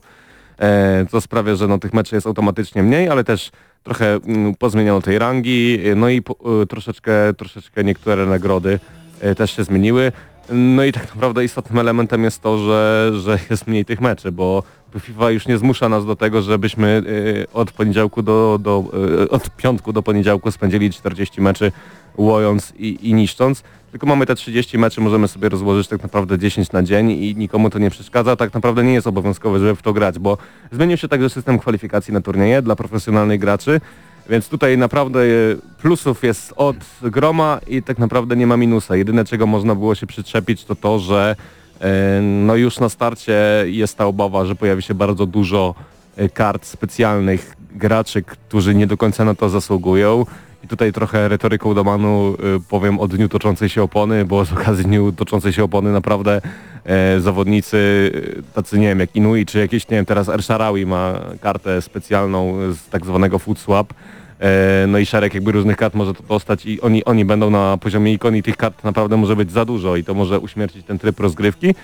co sprawia, że no, tych meczy jest automatycznie mniej, ale też trochę mm, pozmieniano tej rangi, e, no i e, troszeczkę, troszeczkę niektóre nagrody e, też się zmieniły. No i tak naprawdę istotnym elementem jest to, że, że jest mniej tych meczy, bo FIFA już nie zmusza nas do tego, żebyśmy od poniedziałku do, do od piątku do poniedziałku spędzili 40 meczy łojąc i, i niszcząc, tylko mamy te 30 meczy, możemy sobie rozłożyć tak naprawdę 10 na dzień i nikomu to nie przeszkadza. Tak naprawdę nie jest obowiązkowe, żeby w to grać, bo zmienił się także system kwalifikacji na turnieje dla profesjonalnych graczy. Więc tutaj naprawdę plusów jest od groma i tak naprawdę nie ma minusa. Jedyne czego można było się przyczepić to to, że e, no już na starcie jest ta obawa, że pojawi się bardzo dużo e, kart specjalnych graczy, którzy nie do końca na to zasługują. I tutaj trochę retoryką domanu y, powiem o dniu toczącej się opony, bo z okazji dniu toczącej się opony naprawdę e, zawodnicy y, tacy nie wiem jak Inui czy jakieś nie wiem teraz Ersharawi ma kartę specjalną z tak zwanego food swap. E, no i szereg jakby różnych kart może to dostać i oni, oni będą na poziomie ikon i tych kart naprawdę może być za dużo i to może uśmiercić ten tryb rozgrywki.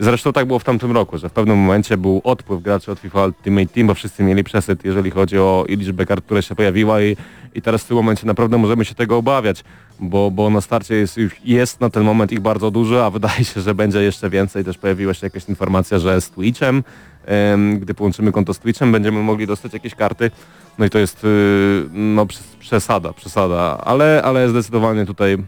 Zresztą tak było w tamtym roku, że w pewnym momencie był odpływ graczy od FIFA Ultimate Team, bo wszyscy mieli przesyt, jeżeli chodzi o liczbę kart, które się pojawiła i, i teraz w tym momencie naprawdę możemy się tego obawiać, bo, bo na starcie jest, jest na ten moment ich bardzo dużo, a wydaje się, że będzie jeszcze więcej. Też pojawiła się jakaś informacja, że z Twitchem, em, gdy połączymy konto z Twitchem, będziemy mogli dostać jakieś karty. No i to jest y, no, przes- przesada, przesada, ale, ale zdecydowanie tutaj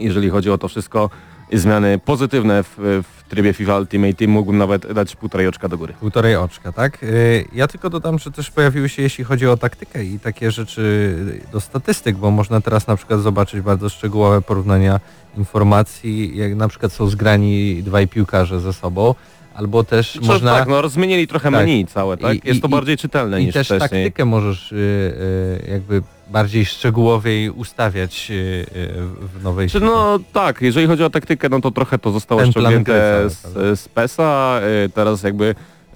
jeżeli chodzi o to wszystko, zmiany pozytywne w, w trybie FIFA Ultimate Team mógłbym nawet dać półtorej oczka do góry. Półtorej oczka, tak? Y, Ja tylko dodam, że też pojawiły się, jeśli chodzi o taktykę i takie rzeczy do statystyk, bo można teraz na przykład zobaczyć bardzo szczegółowe porównania informacji, jak na przykład są zgrani dwaj piłkarze ze sobą, albo też Można... można... Tak, no zmienili trochę Tak. menu całe, tak? I- jest i- to bardziej czytelne I niż też wcześniej. taktykę możesz y, y, jakby bardziej szczegółowiej ustawiać y, y, w nowej Czy no tak, jeżeli chodzi o taktykę, no to trochę to zostało ściągnięte z, z PESA. y, Teraz jakby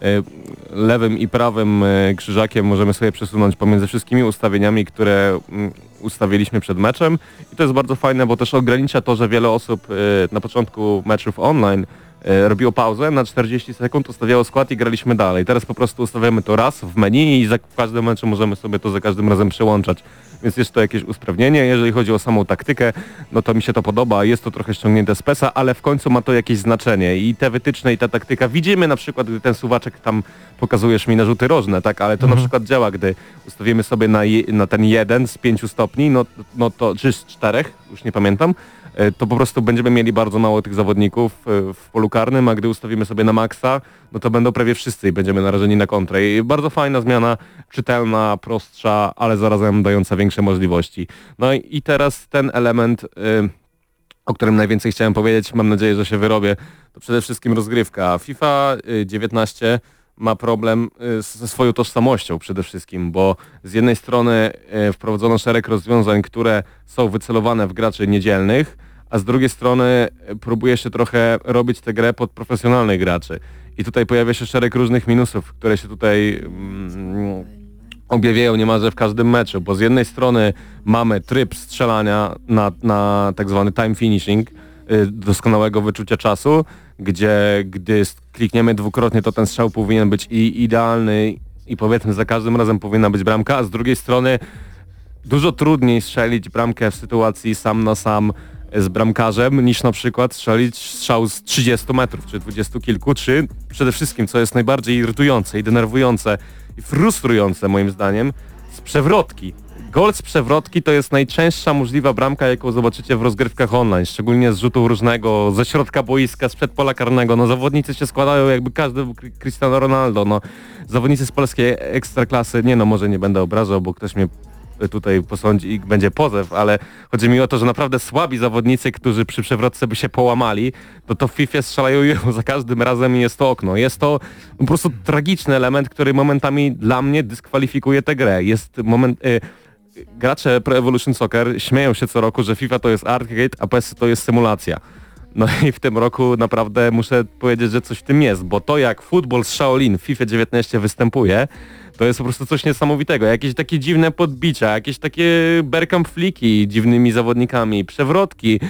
y, lewym i prawym krzyżakiem możemy sobie przesunąć pomiędzy wszystkimi ustawieniami, które mm, ustawiliśmy przed meczem. I to jest bardzo fajne, bo też ogranicza to, że wiele osób na początku meczów online robiło pauzę, na 40 sekund ustawiało skład i graliśmy dalej. Teraz po prostu ustawiamy to raz w menu i za każdym meczem możemy sobie to za każdym razem przełączać. Więc jest to jakieś usprawnienie. Jeżeli chodzi o samą taktykę, no to mi się to podoba. Jest to trochę ściągnięte z PESA, ale w końcu ma to jakieś znaczenie. I te wytyczne i ta taktyka widzimy na przykład, gdy ten suwaczek tam pokazujesz mi na rzuty rożne, tak? Ale to na przykład działa, gdy ustawimy sobie na, je, na ten jeden z pięciu stopni, no, no to, czy z czterech, już nie pamiętam, e, to po prostu będziemy mieli bardzo mało tych zawodników e, w polu karnym, a gdy ustawimy sobie na maksa, no to będą prawie wszyscy i będziemy narażeni na kontrę. I bardzo fajna zmiana, czytelna, prostsza, ale zarazem dająca większe możliwości. No i teraz ten element, y, o którym najwięcej chciałem powiedzieć, mam nadzieję, że się wyrobię, to przede wszystkim rozgrywka. FIFA y, 19 ma problem y, ze swoją tożsamością przede wszystkim, bo z jednej strony y, wprowadzono szereg rozwiązań, które są wycelowane w graczy niedzielnych, a z drugiej strony y, próbuje się trochę robić tę grę pod profesjonalnych graczy. I tutaj pojawia się szereg różnych minusów, które się tutaj mm, objawiają niemalże w każdym meczu, bo z jednej strony mamy tryb strzelania na, na tak zwany time finishing, doskonałego wyczucia czasu, gdzie gdy klikniemy dwukrotnie, to ten strzał powinien być i idealny i powiedzmy za każdym razem powinna być bramka, a z drugiej strony dużo trudniej strzelić bramkę w sytuacji sam na sam z bramkarzem, niż na przykład strzelić strzał z 30 metrów, czy 20 kilku, czy przede wszystkim, co jest najbardziej irytujące i denerwujące i frustrujące moim zdaniem, z przewrotki. Gol z przewrotki to jest najczęstsza możliwa bramka, jaką zobaczycie w rozgrywkach online, szczególnie z rzutu różnego, ze środka boiska, z pola karnego. No zawodnicy się składają jakby każdy Cristiano Ronaldo. No, zawodnicy z polskiej ekstraklasy, nie no może nie będę obrażał, bo ktoś mnie tutaj posądzi i będzie pozew, ale chodzi mi o to, że naprawdę słabi zawodnicy, którzy przy przewrotce by się połamali, to to w FIFA strzelają ją za każdym razem i jest to okno. Jest to po prostu tragiczny element, który momentami dla mnie dyskwalifikuje tę grę. Jest moment... Y, gracze Pro Evolution Soccer śmieją się co roku, że FIFA to jest arcade, a PES to jest symulacja. No i w tym roku naprawdę muszę powiedzieć, że coś w tym jest, bo to jak futbol z Shaolin w FIFA 19 występuje, to jest po prostu coś niesamowitego. Jakieś takie dziwne podbicia, jakieś takie berkamp fliki dziwnymi zawodnikami, przewrotki,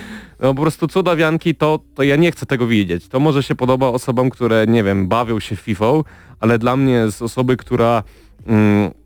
no po prostu cudawianki, to, to ja nie chcę tego widzieć. To może się podoba osobom, które, nie wiem, bawią się FIFA, ale dla mnie z osoby, która... Mm,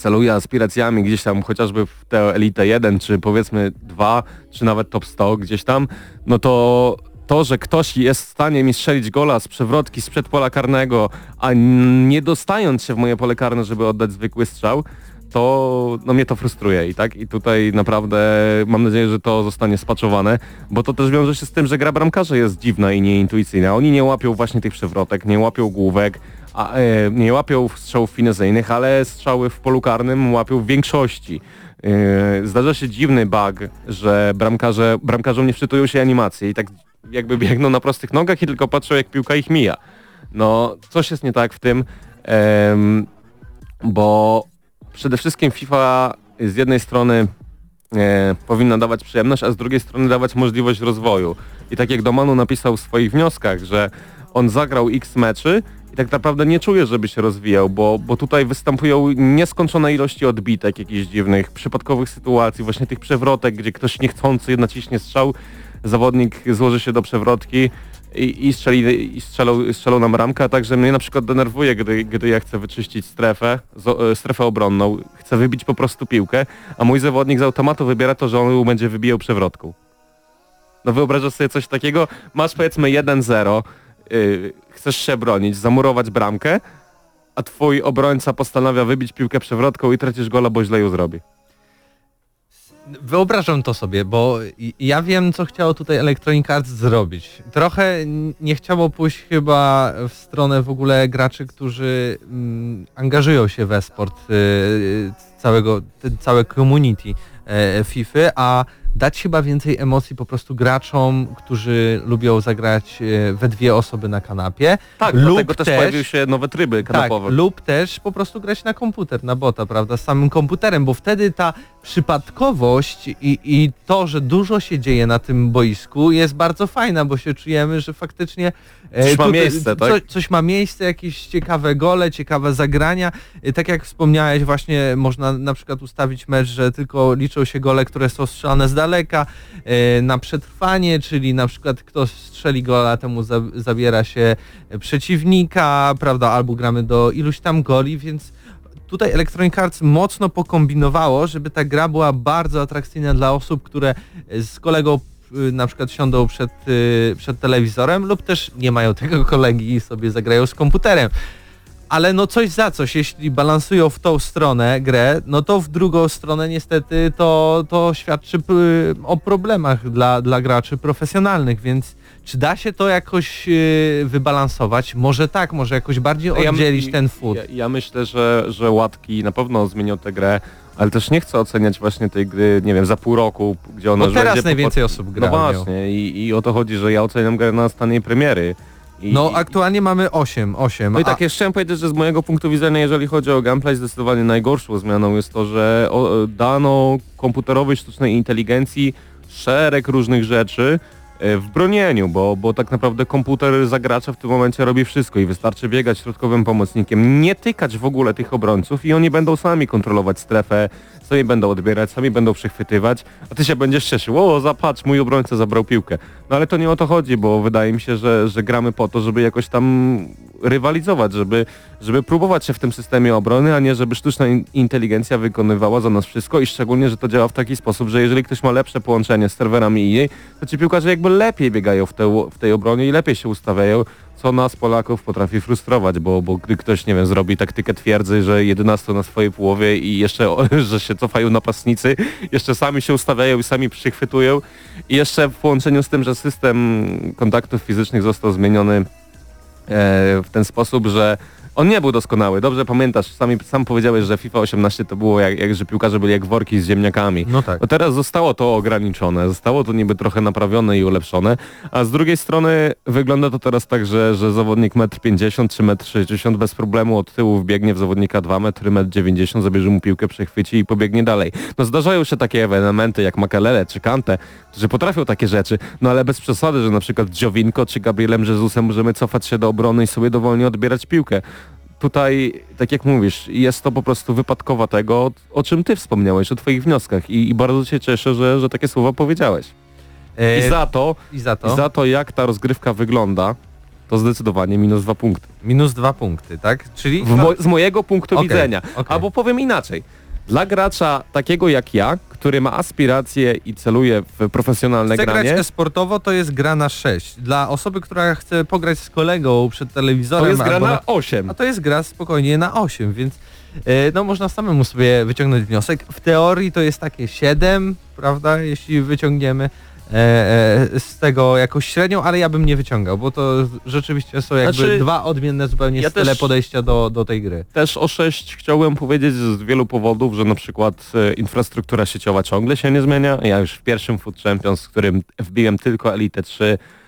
celuje aspiracjami gdzieś tam chociażby w tę Elite 1, czy powiedzmy 2, czy nawet top 100 gdzieś tam, no to to, że ktoś jest w stanie mi strzelić gola z przewrotki sprzed pola karnego, a nie dostając się w moje pole karne, żeby oddać zwykły strzał, to no mnie to frustruje i tak i tutaj naprawdę mam nadzieję, że to zostanie spaczowane, bo to też wiąże się z tym, że gra bramkarza jest dziwna i nieintuicyjna. Oni nie łapią właśnie tych przewrotek, nie łapią główek, a, e, nie łapią strzałów finezyjnych, ale strzały w polu karnym łapią w większości. E, zdarza się dziwny bug, że bramkarze, bramkarzom nie wczytują się animacje i tak jakby biegną na prostych nogach i tylko patrzą jak piłka ich mija. No, coś jest nie tak w tym, em, bo przede wszystkim FIFA z jednej strony e, powinna dawać przyjemność, a z drugiej strony dawać możliwość rozwoju. I tak jak Domanu napisał w swoich wnioskach, że on zagrał x meczy i tak naprawdę nie czuje, żeby się rozwijał, bo, bo tutaj występują nieskończone ilości odbitek jakichś dziwnych, przypadkowych sytuacji, właśnie tych przewrotek, gdzie ktoś niechcący naciśnie strzał, zawodnik złoży się do przewrotki i, i, strzeli, i strzelą, strzelą nam ramkę, a także mnie na przykład denerwuje, gdy, gdy ja chcę wyczyścić strefę, zo, strefę obronną, chcę wybić po prostu piłkę, a mój zawodnik z automatu wybiera to, że on będzie wybijał przewrotką. No wyobrażasz sobie coś takiego, masz powiedzmy 1-0, yy, chcesz się bronić, zamurować bramkę, a twój obrońca postanawia wybić piłkę przewrotką i tracisz gola, bo źle ją zrobi. Wyobrażam to sobie, bo ja wiem, co chciało tutaj Electronic Arts zrobić. Trochę nie chciało pójść chyba w stronę w ogóle graczy, którzy mm, angażują się w esport y, całego, całe community y, FIFA, a dać chyba więcej emocji po prostu graczom, którzy lubią zagrać e, we dwie osoby na kanapie. Tak, lub dlatego też, też pojawiły się nowe tryby tak, kanapowe. Tak, lub też po prostu grać na komputer, na bota, prawda, z samym komputerem, bo wtedy ta przypadkowość i, i to, że dużo się dzieje na tym boisku jest bardzo fajna, bo się czujemy, że faktycznie e, coś ma miejsce, tak? Co, coś ma miejsce, jakieś ciekawe gole, ciekawe zagrania. E, tak jak wspomniałeś, właśnie można na przykład ustawić mecz, że tylko liczą się gole, które są strzelane z daleka, e, na przetrwanie, czyli na przykład kto strzeli gola, temu zabiera się przeciwnika, prawda, albo gramy do iluś tam goli, więc tutaj Electronic Arts mocno pokombinowało, żeby ta gra była bardzo atrakcyjna dla osób, które z kolegą y, na przykład siądą przed, y, przed telewizorem lub też nie mają tego kolegi i sobie zagrają z komputerem ale no coś za coś, jeśli balansują w tą stronę grę, no to w drugą stronę niestety to, to świadczy o problemach dla, dla graczy profesjonalnych, więc czy da się to jakoś y, wybalansować? Może tak, może jakoś bardziej oddzielić ja, ten food. Ja, ja, myślę, że, że łatki na pewno zmienią tę grę, ale też nie chcę oceniać właśnie tej gry, nie wiem, za pół roku, gdzie ona Bo teraz najwięcej osób gra. No właśnie i, i o to chodzi, że ja oceniam grę na stanie premiery. I, no aktualnie mamy 8, 8. No i tak, jeszcze chciałem powiedzieć, że z mojego punktu widzenia, jeżeli chodzi o gameplay, zdecydowanie najgorszą zmianą jest to, że dano komputerowej sztucznej inteligencji szereg różnych rzeczy, w bronieniu, bo, bo tak naprawdę komputer zagracza w tym momencie robi wszystko i wystarczy biegać środkowym pomocnikiem, nie tykać w ogóle tych obrońców i oni będą sami kontrolować strefę, sami będą odbierać, sami będą przechwytywać, a ty się będziesz cieszył, o zapatrz, mój obrońca zabrał piłkę. No ale to nie o to chodzi, bo wydaje mi się, że, że gramy po to, żeby jakoś tam rywalizować, żeby, żeby próbować się w tym systemie obrony, a nie żeby sztuczna inteligencja wykonywała za nas wszystko i szczególnie, że to działa w taki sposób, że jeżeli ktoś ma lepsze połączenie z serwerami EA, to ci piłkarze jakby lepiej biegają w, te, w tej obronie i lepiej się ustawiają, co nas Polaków potrafi frustrować, bo, bo gdy ktoś, nie wiem, zrobi taktykę twierdzy, że 11 na swojej połowie i jeszcze, że się cofają napastnicy, jeszcze sami się ustawiają i sami przychwytują. I jeszcze w połączeniu z tym, że system kontaktów fizycznych został zmieniony w ten sposób, że On nie był doskonały, dobrze pamiętasz, sami, sam powiedziałeś, że FIFA 18 to było jak, jak że piłkarze byli jak worki z ziemniakami. No tak. No teraz zostało to ograniczone, zostało to niby trochę naprawione i ulepszone, a z drugiej strony wygląda to teraz tak, że, że zawodnik 1,50 m czy 1,60 m bez problemu od tyłu wbiegnie w zawodnika 2 metry, 1,90 m, zabierze mu piłkę, przechwyci i pobiegnie dalej. No zdarzają się takie elementy jak Makalele czy Kante, którzy potrafią takie rzeczy, no ale bez przesady, że na przykład Giovinco czy Gabrielem Jezusem możemy cofać się do obrony i sobie dowolnie odbierać piłkę. Tutaj, tak jak mówisz, jest to po prostu wypadkowa tego, o czym ty wspomniałeś, o twoich wnioskach i, i bardzo się cieszę, że, że takie słowa powiedziałeś. E, I za to, I za to i za to jak ta rozgrywka wygląda, to zdecydowanie minus dwa punkty. minus dwa punkty, tak? Czyli... Mo z mojego punktu Okej, widzenia. okej. Albo powiem inaczej. Dla gracza takiego jak ja, który ma aspiracje i celuje w profesjonalne Chce grać granie, e-sportowo, to jest gra na 6. Dla osoby, która chce pograć z kolegą przed telewizorem... to jest gra na 8. A to jest gra spokojnie na 8, więc e, no można samemu sobie wyciągnąć wniosek. W teorii to jest takie 7, prawda, jeśli wyciągniemy z tego jakąś średnią, ale ja bym nie wyciągał, bo to rzeczywiście są jakby Znaczy, dwa odmienne zupełnie ja style podejścia do, do tej gry. Też o 6 chciałbym powiedzieć z wielu powodów, że na przykład e, infrastruktura sieciowa ciągle się nie zmienia. Ja już w pierwszym Food Champions, z którym wbiłem tylko Elite 3, e,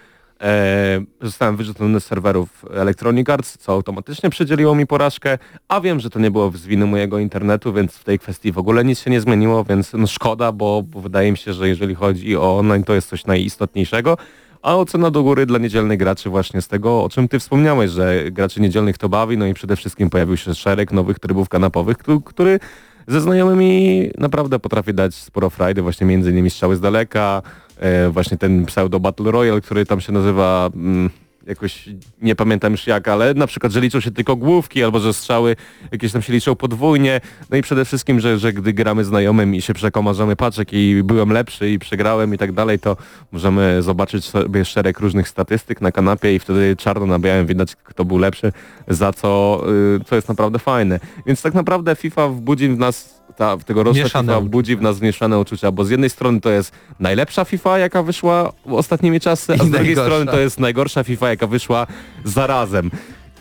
zostałem wyrzucony z serwerów Electronic Arts, co automatycznie przydzieliło mi porażkę, a wiem, że to nie było z winy mojego internetu, więc w tej kwestii w ogóle nic się nie zmieniło, więc no szkoda, bo, bo wydaje mi się, że jeżeli chodzi o online, to jest coś najistotniejszego. A ocena do góry dla niedzielnych graczy właśnie z tego, o czym ty wspomniałeś, że graczy niedzielnych to bawi, no i przede wszystkim pojawił się szereg nowych trybów kanapowych, któ- który ze znajomymi naprawdę potrafi dać sporo frajdy, właśnie między innymi strzały z daleka, e, właśnie ten pseudo Battle Royale, który tam się nazywa... Mm, jakoś nie pamiętam już jak, ale na przykład, że liczą się tylko główki, albo że strzały jakieś tam się liczą podwójnie, no i przede wszystkim, że, że gdy gramy znajomym i się przekomarzamy paczek i byłem lepszy i przegrałem i tak dalej, to możemy zobaczyć sobie szereg różnych statystyk na kanapie i wtedy czarno na białym widać, kto był lepszy, za co, y, co jest naprawdę fajne. Więc tak naprawdę FIFA wbudzi w nas ta, tegoroczna Mieszane FIFA budzi w nas mieszane uczucia, bo z jednej strony to jest najlepsza FIFA, jaka wyszła ostatnimi czasy, a z drugiej najgorsza. strony to jest najgorsza FIFA, jaka wyszła zarazem.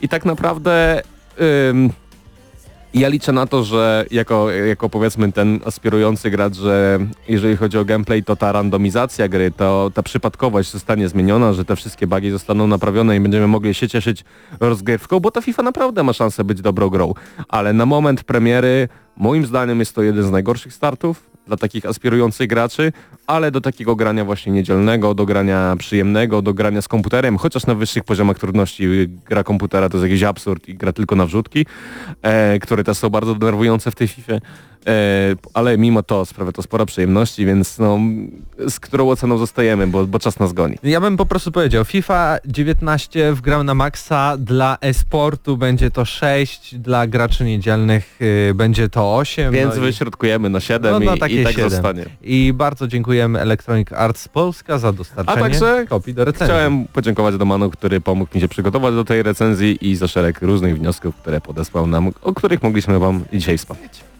I tak naprawdę ym, ja liczę na to, że jako, jako powiedzmy ten aspirujący gracz, że jeżeli chodzi o gameplay, to ta randomizacja gry, to ta przypadkowość zostanie zmieniona, że te wszystkie bugi zostaną naprawione i będziemy mogli się cieszyć rozgrywką, bo ta FIFA naprawdę ma szansę być dobrą grą. Ale na moment premiery, moim zdaniem jest to jeden z najgorszych startów dla takich aspirujących graczy, ale do takiego grania właśnie niedzielnego, do grania przyjemnego, do grania z komputerem, chociaż na wyższych poziomach trudności y, gra komputera to jest jakiś absurd i gra tylko na wrzutki, e, które też są bardzo denerwujące w tej FIFA, ale mimo to sprawia to sporo przyjemności, więc no, z którą oceną zostajemy, bo, bo czas nas goni. Ja bym po prostu powiedział, FIFA 19 wgrał na maksa, dla e-sportu będzie to 6, dla graczy niedzielnych y, będzie to 8. Więc no wyśrodkujemy na 7 No, no, i, i tak 7. zostanie. I bardzo dziękujemy Electronic Arts Polska za dostarczenie A także kopii do recenzji. Chciałem podziękować Domanu, który pomógł mi się przygotować do tej recenzji i za szereg różnych wniosków, które podesłał nam, o których mogliśmy Wam dzisiaj wspomnieć.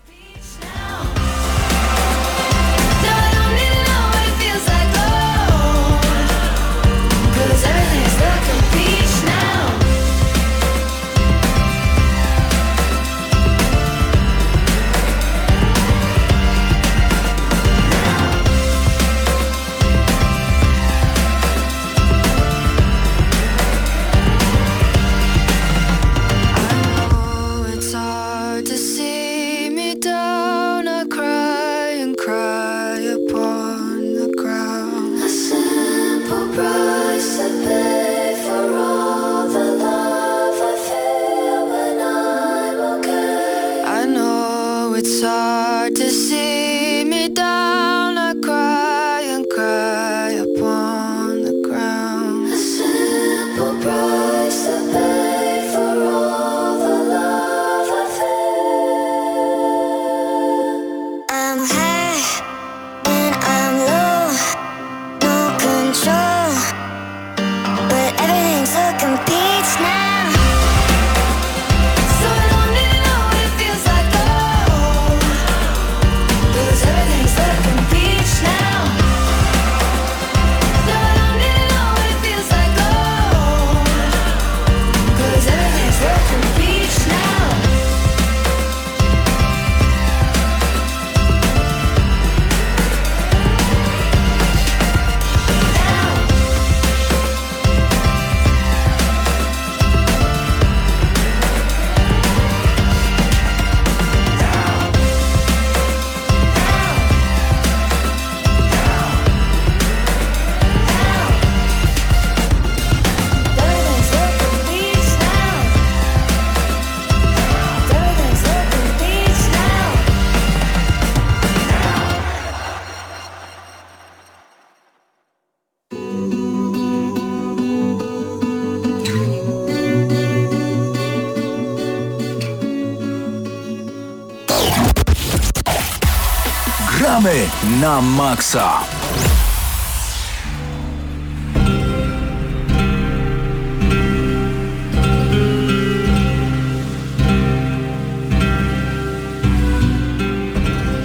Na maksa!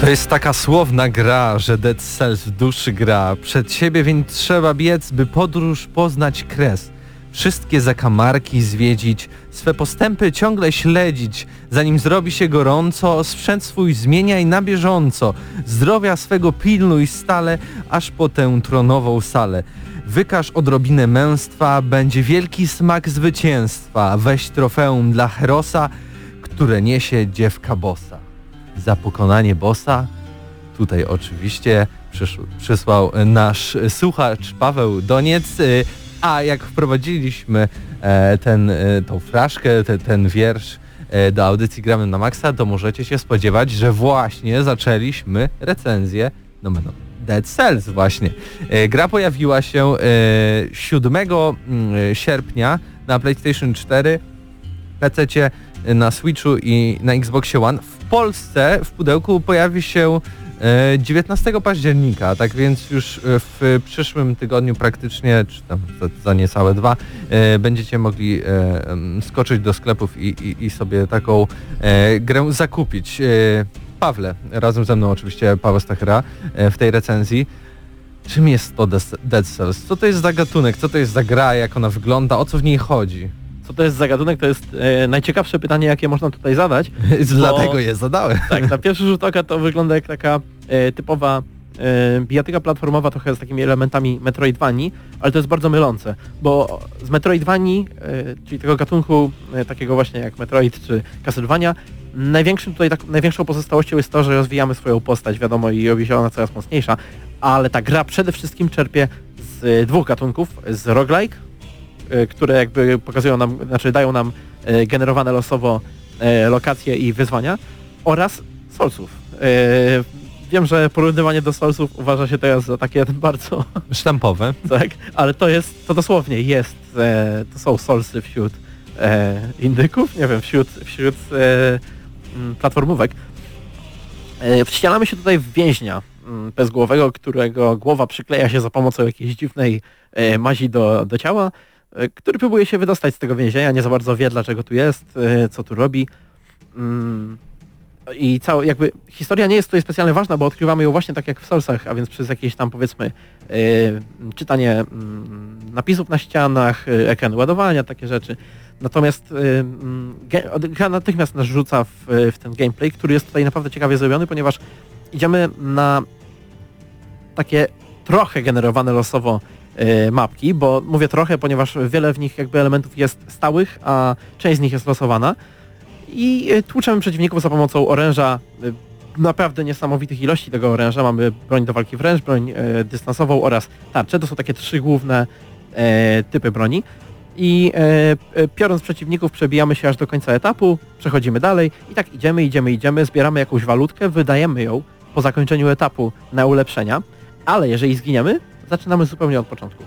To jest taka słowna gra, że Dead Cells w duszy gra. Przed siebie więc trzeba biec, by podróż poznać kres. Wszystkie zakamarki zwiedzić, swe postępy ciągle śledzić. Zanim zrobi się gorąco, sprzęt swój zmieniaj na bieżąco. Zdrowia swego pilnuj stale, aż po tę tronową salę. Wykaż odrobinę męstwa, będzie wielki smak zwycięstwa. Weź trofeum dla Herosa, które niesie dziewka bossa za pokonanie bossa. Tutaj oczywiście przysłał nasz słuchacz Paweł Doniec. A jak wprowadziliśmy e, ten, e, tą fraszkę, te, ten wiersz e, do audycji Gramy na Maxa, to możecie się spodziewać, że właśnie zaczęliśmy recenzję no, no, Dead Cells właśnie. E, Gra pojawiła się e, 7 mm, sierpnia na PlayStation 4 PC, na Switchu i na Xboxie One. W Polsce w pudełku pojawi się e, 19 października, tak więc już e, w przyszłym tygodniu praktycznie, czy tam za, za niecałe dwa, e, będziecie mogli e, skoczyć do sklepów i, i, i sobie taką e, grę zakupić. E, Pawle, razem ze mną oczywiście Paweł Stachera e, w tej recenzji. Czym jest to Dead Cells? Co to jest za gatunek? Co to jest za gra? Jak ona wygląda? O co w niej chodzi? Co to jest za gatunek? To jest e, najciekawsze pytanie, jakie można tutaj zadać. Dlatego je zadałem. Tak, na pierwszy rzut oka to wygląda jak taka e, typowa e, bijatyka platformowa trochę z takimi elementami Metroidvanii, ale to jest bardzo mylące, bo z Metroidvanii, e, czyli tego gatunku e, takiego właśnie jak Metroid czy Castlevania, największym tutaj tak, największą pozostałością jest to, że rozwijamy swoją postać, wiadomo, i robi się ona coraz mocniejsza, ale ta gra przede wszystkim czerpie z e, dwóch gatunków, z roguelike, które jakby pokazują nam, znaczy dają nam e, generowane losowo e, lokacje i wyzwania oraz Soulsów. E, wiem, że porównywanie do Soulsów uważa się teraz za takie bardzo, Sztampowe. tak, ale to jest, to dosłownie jest, e, to są Soulsy wśród e, indyków, nie wiem, wśród, wśród e, platformówek. E, wścielamy się tutaj w więźnia bezgłowego, którego głowa przykleja się za pomocą jakiejś dziwnej e, mazi do, do ciała, e, który próbuje się wydostać z tego więzienia, nie za bardzo wie dlaczego tu jest, e, co tu robi. Mm, I cała, jakby historia nie jest tutaj specjalnie ważna, bo odkrywamy ją właśnie tak jak w Soulsach, a więc przez jakieś tam powiedzmy e, czytanie mm, napisów na ścianach, e, ekran ładowania, takie rzeczy. Natomiast e, mm, gra natychmiast nas rzuca w, w ten gameplay, który jest tutaj naprawdę ciekawie zrobiony, ponieważ idziemy na takie trochę generowane losowo e, mapki, bo mówię trochę, ponieważ wiele w nich jakby elementów jest stałych, a część z nich jest losowana i e, tłuczemy przeciwników za pomocą oręża e, naprawdę niesamowitych ilości tego oręża. Mamy broń do walki wręcz, broń e, dystansową oraz tarczę. To są takie trzy główne e, typy broni. I e, e, piorąc przeciwników przebijamy się aż do końca etapu, przechodzimy dalej i tak idziemy, idziemy, idziemy, zbieramy jakąś walutkę, wydajemy ją po zakończeniu etapu na ulepszenia, ale jeżeli zginiemy, zaczynamy zupełnie od początku.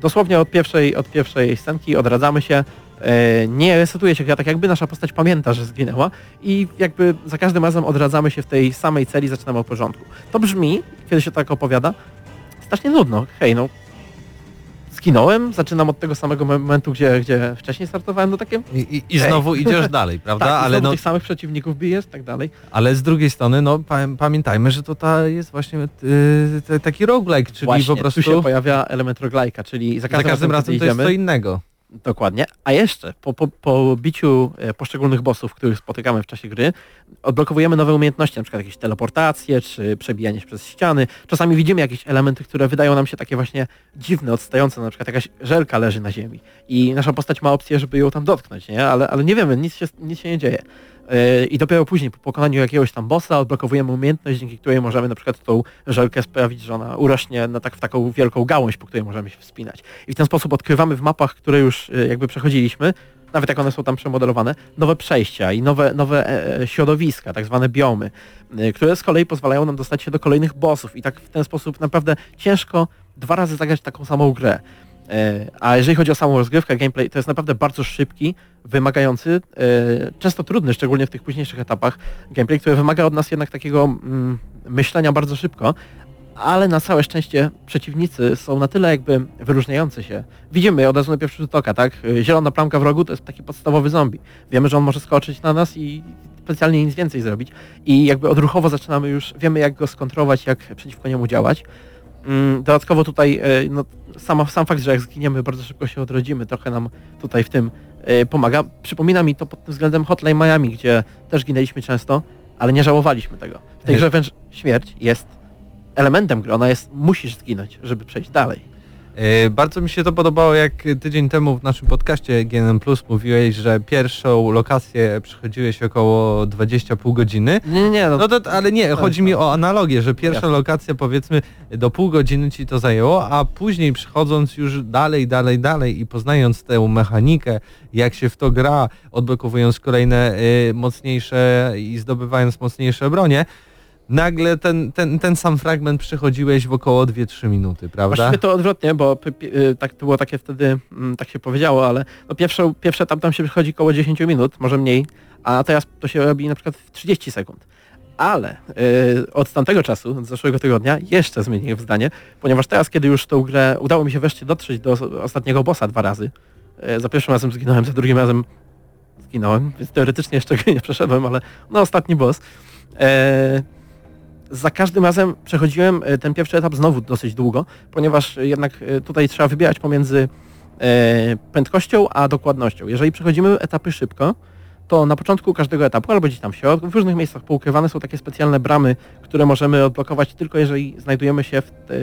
Dosłownie od pierwszej, od pierwszej scenki odradzamy się, e, nie resetuje się gra, tak jakby nasza postać pamięta, że zginęła i jakby za każdym razem odradzamy się w tej samej celi, zaczynamy od porządku. To brzmi, kiedy się tak opowiada, strasznie nudno. Hej, no zginąłem, zaczynam od tego samego momentu, gdzie, gdzie wcześniej startowałem, no takie... I, i, znowu idziesz dalej, prawda? Tak, ale, no, tych samych przeciwników bijesz, tak dalej. ale z drugiej strony, no pa, pamiętajmy, że to ta jest właśnie y, te- taki roguelike, czyli Właśnie, po prostu tu się pojawia element roguelike'a, czyli za za każdym, każdym razem kiedy to jest idziemy, co innego. Dokładnie. A jeszcze po, po, po biciu e, poszczególnych bossów, których spotykamy w czasie gry, odblokowujemy nowe umiejętności, przykład jakieś teleportacje, czy przebijanie się przez ściany. Czasami widzimy jakieś elementy, które wydają nam się takie właśnie dziwne, odstające, przykład jakaś żelka leży na ziemi i nasza postać ma opcję, żeby ją tam dotknąć, nie? Ale, ale nie wiemy, nic się, nic się nie dzieje. Yy, I dopiero później, po pokonaniu jakiegoś tam bossa, odblokowujemy umiejętność, dzięki której możemy na przykład tą żelkę sprawić, że ona urośnie na tak, w taką wielką gałąź, po której możemy się wspinać. I w ten sposób odkrywamy w mapach, które już yy, jakby przechodziliśmy, nawet jak one są tam przemodelowane, nowe przejścia i nowe, nowe e, e, środowiska, tak zwane biomy, które z kolei pozwalają nam dostać się do kolejnych bossów i tak w ten sposób naprawdę ciężko dwa razy zagrać taką samą grę. E, A jeżeli chodzi o samą rozgrywkę, gameplay, to jest naprawdę bardzo szybki, wymagający, e, często trudny, szczególnie w tych późniejszych etapach, gameplay, który wymaga od nas jednak takiego mm, myślenia bardzo szybko, ale na całe szczęście przeciwnicy są na tyle jakby wyróżniający się. Widzimy od razu na pierwszy rzut oka, tak? Zielona plamka w rogu to jest taki podstawowy zombie. Wiemy, że on może skoczyć na nas i specjalnie nic więcej zrobić. I jakby odruchowo zaczynamy już, wiemy jak go skontrować, jak przeciwko niemu działać. Mm, Dodatkowo tutaj e, no, sama, sam fakt, że jak zginiemy, bardzo szybko się odrodzimy, trochę nam tutaj w tym e, pomaga. Przypomina mi to pod tym względem Hotline Miami, gdzie też ginęliśmy często, ale nie żałowaliśmy tego. W tej grze wręcz śmierć jest elementem gry, ona jest, musisz zginąć, żeby przejść dalej. E, Bardzo mi się to podobało, jak tydzień temu w naszym podcaście GNM Plus mówiłeś, że pierwszą lokację przechodziłeś około 20 pół godziny. Nie, nie, no, No to, ale nie, chodzi mi o analogię, że pierwsza lokacja powiedzmy do pół godziny ci to zajęło, a później przychodząc już dalej, dalej, dalej i poznając tę mechanikę, jak się w to gra, odblokowując kolejne y, mocniejsze i zdobywając mocniejsze bronie, nagle ten, ten, ten sam fragment przechodziłeś w około 2-3 minuty, prawda? Właściwie to odwrotnie, bo y, tak to było takie wtedy, mm, tak się powiedziało, ale no pierwszy, pierwszy etap tam się przychodzi około 10 minut, może mniej, a teraz to się robi na przykład w 30 sekund. Ale y, od tamtego czasu, od zeszłego tygodnia, jeszcze zmieniłem zdanie, ponieważ teraz, kiedy już tą grę udało mi się wreszcie dotrzeć do os- ostatniego bossa dwa razy, y, za pierwszym razem zginąłem, za drugim razem zginąłem, więc teoretycznie jeszcze nie przeszedłem, ale no ostatni boss. Za każdym razem przechodziłem e, ten pierwszy etap znowu dosyć długo, ponieważ e, jednak e, tutaj trzeba wybierać pomiędzy prędkością a dokładnością. Jeżeli przechodzimy etapy szybko, to na początku każdego etapu, albo gdzieś tam w środku, w różnych miejscach poukrywane są takie specjalne bramy, które możemy odblokować tylko jeżeli znajdujemy się te,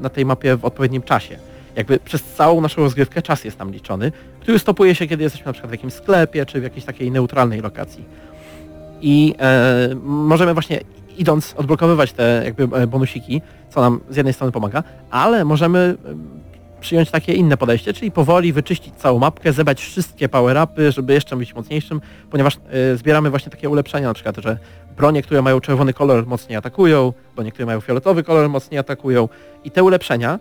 na tej mapie w odpowiednim czasie. Jakby przez całą naszą rozgrywkę czas jest tam liczony, który stopuje się, kiedy jesteśmy na przykład w jakimś sklepie, czy w jakiejś takiej neutralnej lokacji. I e, możemy właśnie idąc odblokowywać te jakby e, bonusiki, co nam z jednej strony pomaga, ale możemy e, przyjąć takie inne podejście, czyli powoli wyczyścić całą mapkę, zebrać wszystkie power-upy, żeby jeszcze być mocniejszym, ponieważ e, zbieramy właśnie takie ulepszenia, na przykład, że bronie, które mają czerwony kolor mocniej atakują, bronie, które mają fioletowy kolor mocniej atakują i te ulepszenia,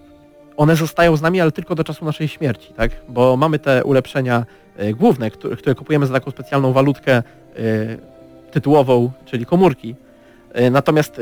one zostają z nami, ale tylko do czasu naszej śmierci, tak? Bo mamy te ulepszenia główne, które, kupujemy za taką specjalną walutkę tytułową, czyli komórki. E, Natomiast e,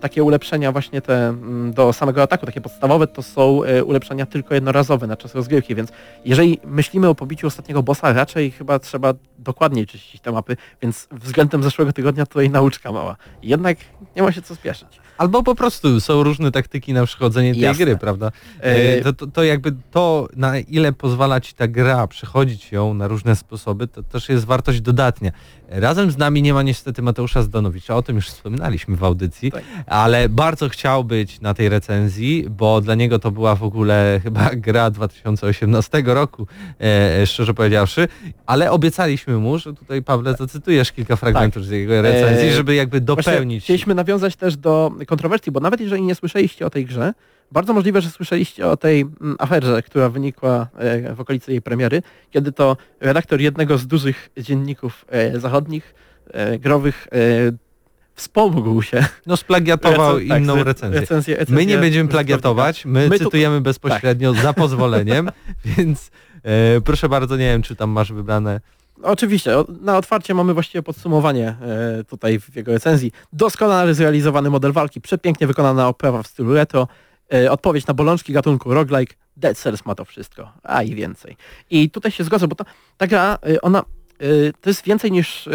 takie ulepszenia właśnie te mm, do samego ataku, takie podstawowe, to są e, ulepszenia tylko jednorazowe na czas rozgrywki, więc jeżeli myślimy o pobiciu ostatniego bossa, raczej chyba trzeba dokładniej czyścić te mapy, więc względem zeszłego tygodnia i nauczka mała. Jednak nie ma się co spieszyć. Albo po prostu są różne taktyki na przechodzenie tej Jasne. gry, prawda? E, E, To, to, to jakby to, na ile pozwala ci ta gra przechodzić ją na różne sposoby, to też jest wartość dodatnia. Razem z nami nie ma niestety Mateusza Zdanowicza, o tym już wspominaliśmy w audycji, Tak. ale bardzo chciał być na tej recenzji, bo dla niego to była w ogóle chyba gra 2018 roku, e, szczerze powiedziawszy, ale obiecaliśmy mu, że tutaj Pawle zacytujesz kilka fragmentów z jego recenzji, E, żeby jakby Właśnie dopełnić. Chcieliśmy nawiązać też do kontrowersji, bo nawet jeżeli nie słyszeliście o tej grze, bardzo możliwe, że słyszeliście o tej mm, aferze, która wynikła e, w okolicy jej premiery, kiedy to redaktor jednego z dużych dzienników e, zachodnich, growych, wspomógł się. No splagiatował Recen- tak, inną z- recenzję. recenzję- My recenzję nie będziemy plagiatować, my, My tu- cytujemy bezpośrednio za pozwoleniem, więc e, proszę bardzo, nie wiem czy tam masz wybrane. Oczywiście, na otwarcie mamy właściwie podsumowanie e, tutaj w jego recenzji. Doskonale zrealizowany model walki, przepięknie wykonana oprawa w stylu retro, e, odpowiedź na bolączki gatunku roguelike, Dead Cells ma to wszystko, a i więcej. I tutaj się zgodzę, bo ta, ta gra, e, ona, to jest więcej niż,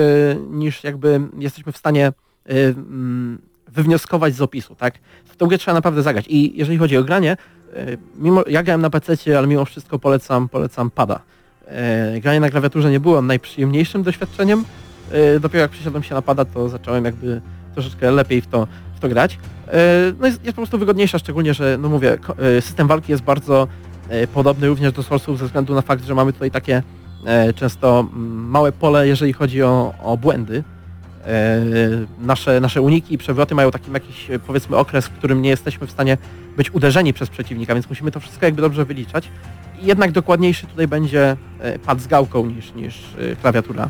niż jakby jesteśmy w stanie mm, wywnioskować z opisu, tak? Tą grę trzeba naprawdę zagrać. I jeżeli chodzi o granie, mimo, ja grałem na PC, ale mimo wszystko polecam, polecam pada. E, granie na klawiaturze nie było najprzyjemniejszym doświadczeniem. E, dopiero jak przesiadłem się na pada, to zacząłem jakby troszeczkę lepiej w to, w to grać. E, no jest, jest po prostu wygodniejsza, szczególnie, że no mówię, system walki jest bardzo podobny również do Soulsów ze względu na fakt, że mamy tutaj takie często małe pole, jeżeli chodzi o, o błędy. Nasze, nasze uniki i przewroty mają taki jakiś powiedzmy okres, w którym nie jesteśmy w stanie być uderzeni przez przeciwnika, więc musimy to wszystko jakby dobrze wyliczać. I jednak dokładniejszy tutaj będzie e, pad z gałką niż, niż e, klawiatura.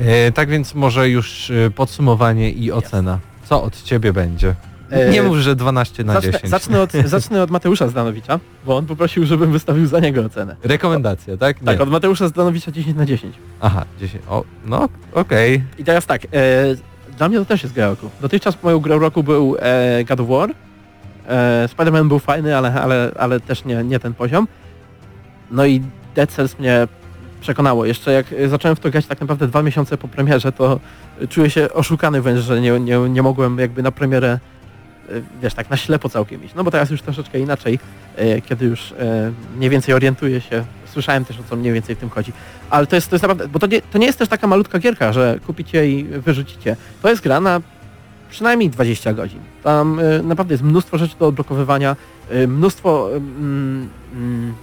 E, tak więc może już e, podsumowanie i ocena. Co od ciebie będzie? Nie mów, że 12 na zacznę, 10. zacznę, od, zacznę od Mateusza Zdanowicza, bo on poprosił, żebym wystawił za niego ocenę. Rekomendacja, tak? Nie. Tak, od Mateusza Zdanowicza 10 na 10. Aha, 10. O, no, okej. I teraz tak, e, dla mnie to też jest gra roku. Dotychczas moją grą roku był e, God of War. E, Spider-Man był fajny, ale, ale, ale też nie, nie ten poziom. No i Dead Cells mnie przekonało. Jeszcze jak zacząłem w to grać tak naprawdę dwa miesiące po premierze, to czuję się oszukany wręcz, że nie, nie, nie mogłem jakby na premierę e, wiesz, tak na ślepo całkiem iść. No bo teraz już troszeczkę inaczej, e, kiedy już e, mniej więcej orientuję się, słyszałem też o co mniej więcej w tym chodzi. Ale to jest, to jest naprawdę, bo to nie, to nie jest też taka malutka gierka, że kupicie i wyrzucicie. To jest gra na przynajmniej 20 godzin. Tam y, naprawdę jest mnóstwo rzeczy do odblokowywania, y, mnóstwo... mm, mm,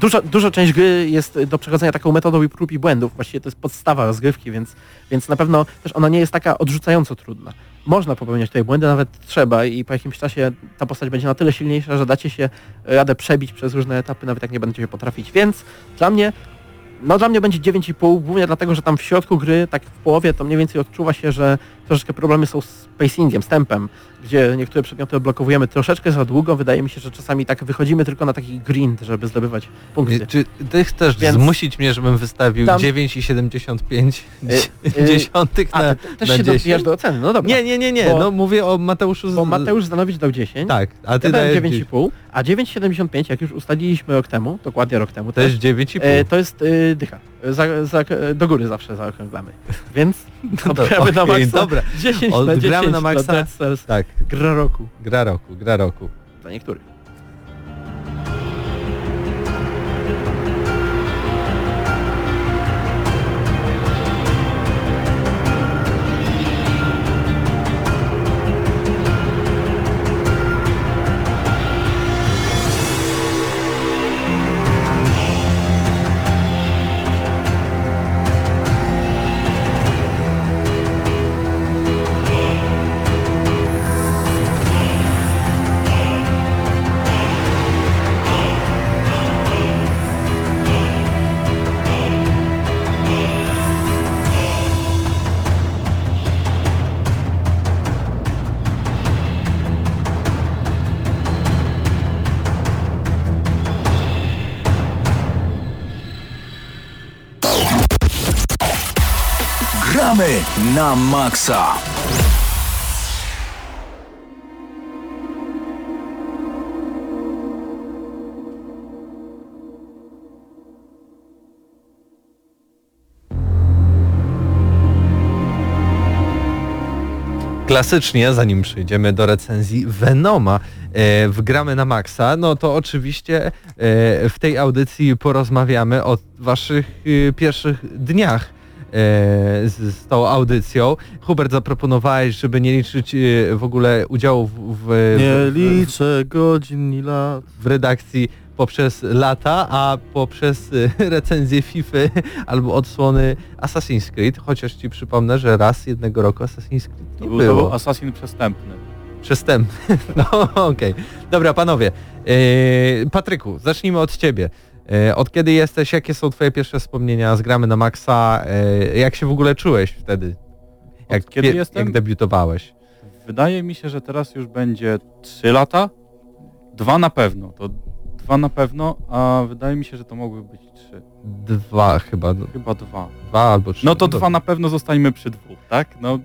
Duża, duża część gry jest do przechodzenia taką metodą i prób i błędów. Właściwie to jest podstawa rozgrywki, więc, więc na pewno też ona nie jest taka odrzucająco trudna. Można popełniać tutaj błędy, nawet trzeba i po jakimś czasie ta postać będzie na tyle silniejsza, że dacie się radę przebić przez różne etapy, nawet jak nie będziecie potrafić. Więc dla mnie no dla mnie będzie 9,5, głównie dlatego, że tam w środku gry, tak w połowie, to mniej więcej odczuwa się, że troszeczkę problemy są z pacingiem, z tempem, gdzie niektóre przedmioty odblokowujemy troszeczkę za długo. Wydaje mi się, że czasami tak wychodzimy tylko na taki grind, żeby zdobywać punkty. Czy ty chcesz Więc- zmusić mnie, żebym wystawił Tam- 9,75 Y, y, dziesiątych A, na, ty też na się 10? dobijasz do oceny, no dobra. Nie, nie, nie, nie, Bo- no mówię o Mateuszu z... Bo Mateusz Zanowicz dał 10, Tak, a ty ja dałem dajesz 9,5, a 9,75 jak już ustaliliśmy rok temu, dokładnie rok temu też też, 9,5. e, to jest y, dycha. Za, za, do góry zawsze zaokrąglamy. Więc No odgramy na maksa. dobra. 10 na Odgramy 10 na maksa. Dead Cells. Tak, Gra roku. gra roku, gra roku. Dla niektórych. Gramy na maksa. Klasycznie, zanim przejdziemy do recenzji Venoma e, w Gramy na Maxa, no to oczywiście e, w tej audycji porozmawiamy o waszych e, pierwszych dniach z, z tą audycją. Hubert zaproponowałeś, żeby nie liczyć e, w ogóle udziału w, w, Nie w, liczę godzin ni lat. w redakcji poprzez lata, a poprzez e, recenzję FIFA albo odsłony Assassin's Creed, chociaż ci przypomnę, że raz jednego roku Assassin's Creed To nie był, to było. był Assassin przestępny. Przestępny. No okej. Dobra panowie. Patryku, zacznijmy od ciebie. Yy, od kiedy jesteś, jakie są twoje pierwsze wspomnienia z gramy na Maxa? Yy, jak się w ogóle czułeś wtedy? Jak, kiedy pie- jestem? jak debiutowałeś? Wydaje mi się, że teraz już będzie 3 lata. Dwa na pewno. To dwa na pewno, a wydaje mi się, że to mogły być trzy. Dwa chyba. no, Chyba dwa. Dwa albo trzy. No to dobra. dwa na pewno zostańmy przy dwóch, tak? No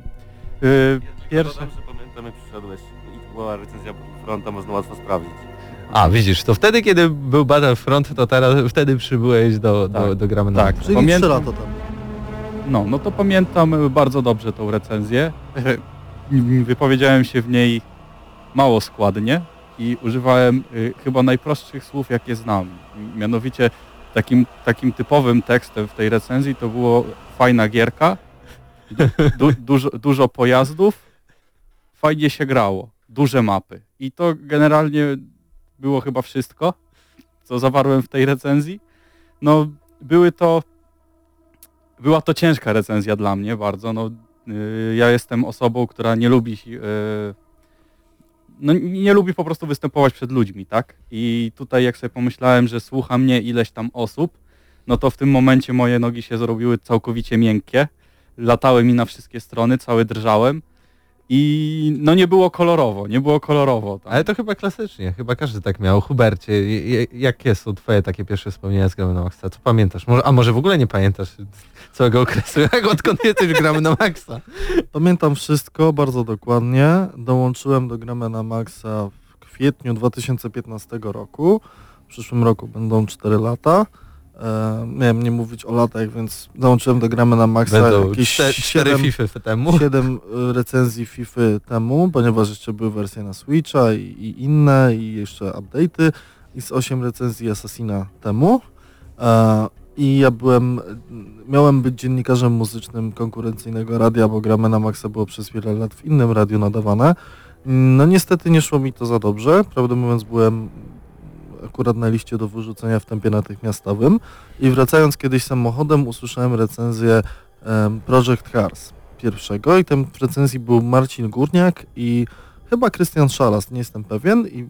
yy, pierwsze. że pamiętam jak przyszedłeś i była recenzja Fronta, można łatwo sprawdzić. A widzisz, to wtedy kiedy był Battlefront, to teraz wtedy przybyłeś do, do, Tak, do gramy na tak. Czyli Pamiętam- 3 lata temu. No, no to pamiętam bardzo dobrze tą recenzję. Wypowiedziałem się w niej mało składnie i używałem y, chyba najprostszych słów, jakie znam. Mianowicie takim, takim typowym tekstem w tej recenzji to było fajna gierka, du, dużo, dużo pojazdów, fajnie się grało, duże mapy. I to generalnie było chyba wszystko, co zawarłem w tej recenzji. No, były to była to ciężka recenzja dla mnie bardzo. No, y, ja jestem osobą, która nie lubi y, no, nie lubi po prostu występować przed ludźmi, tak? I tutaj jak sobie pomyślałem, że słucha mnie ileś tam osób, no to w tym momencie moje nogi się zrobiły całkowicie miękkie. Latały mi na wszystkie strony, cały drżałem i no nie było kolorowo, nie było kolorowo. Tam. Ale to chyba klasycznie, chyba każdy tak miał. Hubercie, jakie są twoje takie pierwsze wspomnienia z gramy na Maxa? Co pamiętasz? Może, a może w ogóle nie pamiętasz całego okresu, jak odkąd jesteś w gramy na Maxa? Pamiętam wszystko bardzo dokładnie. Dołączyłem do gramy na Maxa w kwietniu 2015 roku. W przyszłym roku będą 4 lata. E, miałem nie mówić o latach, więc dołączyłem do gramy na Maxa Będą jakieś czte- cztery 7, FIFA temu. 7 recenzji FIFA temu, ponieważ jeszcze były wersje na Switcha i, i inne i jeszcze update'y i z 8 recenzji Assassina temu. E, I ja byłem, miałem być dziennikarzem muzycznym konkurencyjnego radia, bo gramy na Maxa było przez wiele lat w innym radiu nadawane. No niestety nie szło mi to za dobrze. Prawdę mówiąc byłem akurat na liście do wyrzucenia w tempie natychmiastowym i wracając kiedyś samochodem usłyszałem recenzję em, Project Cars pierwszego i tam w recenzji był Marcin Górniak i chyba Krystian Szalas, nie jestem pewien i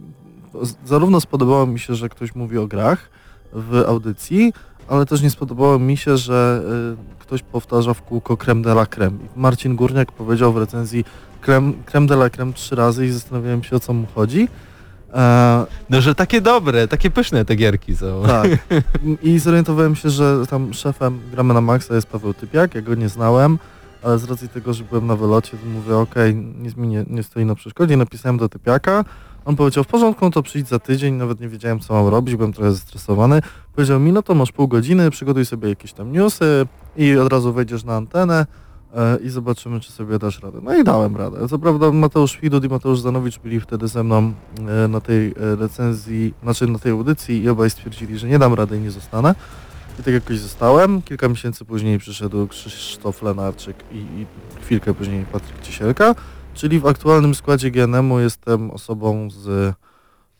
zarówno spodobało mi się, że ktoś mówi o grach w audycji, ale też nie spodobało mi się, że y, ktoś powtarza w kółko creme de la creme. Marcin Górniak powiedział w recenzji creme, creme de la creme trzy razy i zastanawiałem się o co mu chodzi. E, No, że takie dobre, takie pyszne te gierki są. tak. I zorientowałem się, że tam szefem gramy na Maxa jest Paweł Typiak, ja go nie znałem, ale z racji tego, że byłem na wylocie, to mówię, okej, nic mi nie, nie stoi na przeszkodzie, napisałem do Typiaka, on powiedział, w porządku, no to przyjdź za tydzień, nawet nie wiedziałem, co mam robić, byłem trochę zestresowany. Powiedział mi, no to masz pół godziny, przygotuj sobie jakieś tam newsy i od razu wejdziesz na antenę i zobaczymy, czy sobie dasz radę. No i dałem radę. Co prawda Mateusz Widut i Mateusz Zanowicz byli wtedy ze mną e, na tej e, recenzji, znaczy na tej audycji i obaj stwierdzili, że nie dam rady i nie zostanę. I tak jakoś zostałem. Kilka miesięcy później przyszedł Krzysztof Lenarczyk i, i chwilkę później Patryk Ciesielka. Czyli w aktualnym składzie GNM-u jestem osobą z,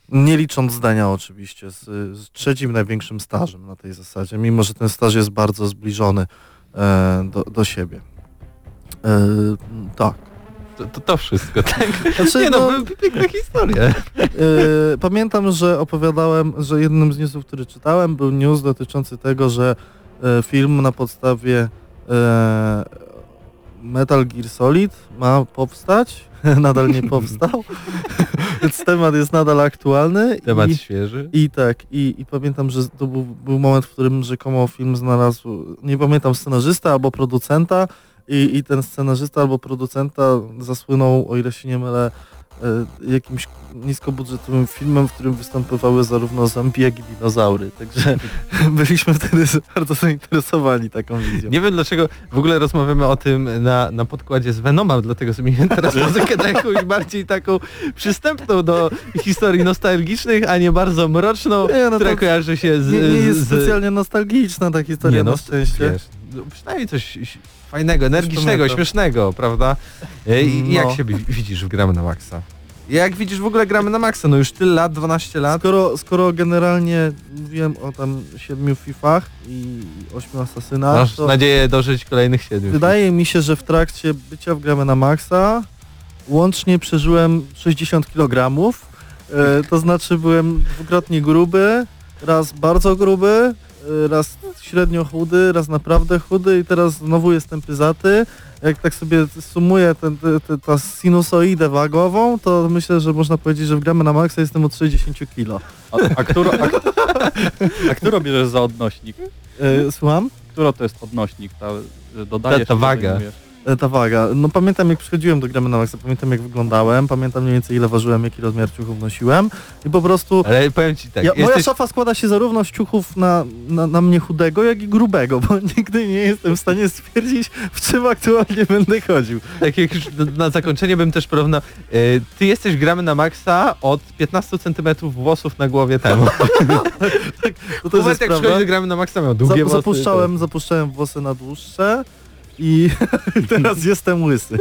nie licząc zdania oczywiście, z, z trzecim największym stażem na tej zasadzie, mimo że ten staż jest bardzo zbliżony e, do, do siebie. E, tak. To, to, to wszystko, tak? Znaczy, Nie no, no, piękna historia. e, pamiętam, że opowiadałem, że jednym z newsów, który czytałem, był news dotyczący tego, że e, film na podstawie Metal Gear Solid ma powstać. Nadal nie powstał. Więc temat jest nadal aktualny. Temat i, świeży. i tak, i, i pamiętam, że to był, był moment, w którym rzekomo film znalazł, nie pamiętam, scenarzysta albo producenta i, i ten scenarzysta albo producenta zasłynął, o ile się nie mylę, e, jakimś niskobudżetowym filmem, w którym występowały zarówno zombie, jak i dinozaury. Także byliśmy wtedy bardzo zainteresowani taką wizją. Nie wiem dlaczego w ogóle rozmawiamy o tym na, na podkładzie z Venoma, dlatego zmieniłem teraz muzykę na jakąś bardziej taką przystępną do historii nostalgicznych, a nie bardzo mroczną, Nie, no która kojarzy się z... Nie, nie jest z... specjalnie nostalgiczna ta historia Nie, no, na szczęście. Wiesz, no, przynajmniej coś fajnego, energicznego, śmiesznego, prawda? E, I No. jak się wi- widzisz w gramy na maksa? Jak widzisz w ogóle gramy na maksa? No już tyle lat, 12 lat. Skoro, skoro generalnie mówiłem o tam siedmiu Fifach i ośmiu Asasynach, Masz to nadzieję dożyć kolejnych siedmiu. wydaje mi się, że w trakcie bycia w gramy na maksa łącznie przeżyłem 60 kg. E, to znaczy byłem dwukrotnie gruby, raz bardzo gruby, raz średnio chudy, raz naprawdę chudy i teraz znowu jestem pyzaty. Jak tak sobie sumuję ten, te, te, ta sinusoidę wagową, to myślę, że można powiedzieć, że w gramy na maksa jestem od 60 kg. A, a, któro, a, a któro bierzesz za odnośnik? E, słucham? Któro to jest odnośnik? Ta, że dodajesz Ta- ta waga. odejmujesz? E, Ta waga. No pamiętam jak przychodziłem do gramy na maksa, pamiętam jak wyglądałem, pamiętam mniej więcej ile ważyłem, jaki rozmiar ciuchów nosiłem i po prostu Ale powiem ci tak, ja, moja jesteś... szafa składa się zarówno z ciuchów na, na, na mnie chudego, jak i grubego, bo nigdy nie jestem w stanie stwierdzić, w czym aktualnie będę chodził. Tak jak już na- zakończenie bym też porównał. E, ty jesteś gramy na maksa od 15 cm włosów na głowie temu. No to Moment jest jak przychodzi gramy na maksa miał długie Zap, włosy. zapuszczałem, zapuszczałem włosy na dłuższe i teraz jestem łysy.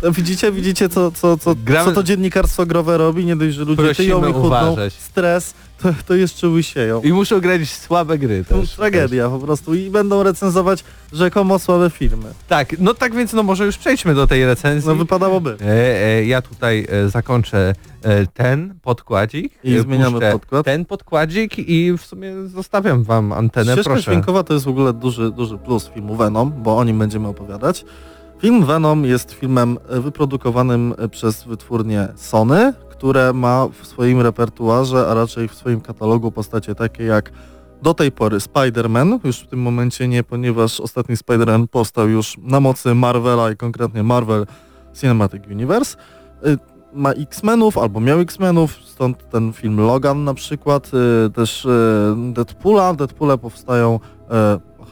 To widzicie, widzicie co, co, co, Gramy- co to dziennikarstwo growe robi? Nie dość, że ludzie Prosimy tyją i chudną, uważać. stres, to, to jeszcze łysieją. I muszą grać słabe gry To też. tragedia po prostu i będą recenzować rzekomo słabe filmy. Tak, no tak więc no może już przejdźmy do tej recenzji. No wypadałoby. E, e, ja tutaj e, zakończę e, ten podkładzik. I e, zmieniamy podkład. Ten podkładzik i w sumie zostawiam wam antenę, Ścieżka proszę. dźwiękowa to jest w ogóle duży, duży plus filmu Venom, bo o nim będziemy opowiadać. Film Venom jest filmem e, wyprodukowanym przez wytwórnię Sony, które ma w swoim repertuarze, a raczej w swoim katalogu postacie takie jak do tej pory Spider-Man, już w tym momencie nie, ponieważ ostatni Spider-Man powstał już na mocy Marvela i konkretnie Marvel Cinematic Universe. Y, Ma X-Menów albo miał X-Menów, stąd ten film Logan na przykład, y, też y, Deadpoola. Deadpoole powstają,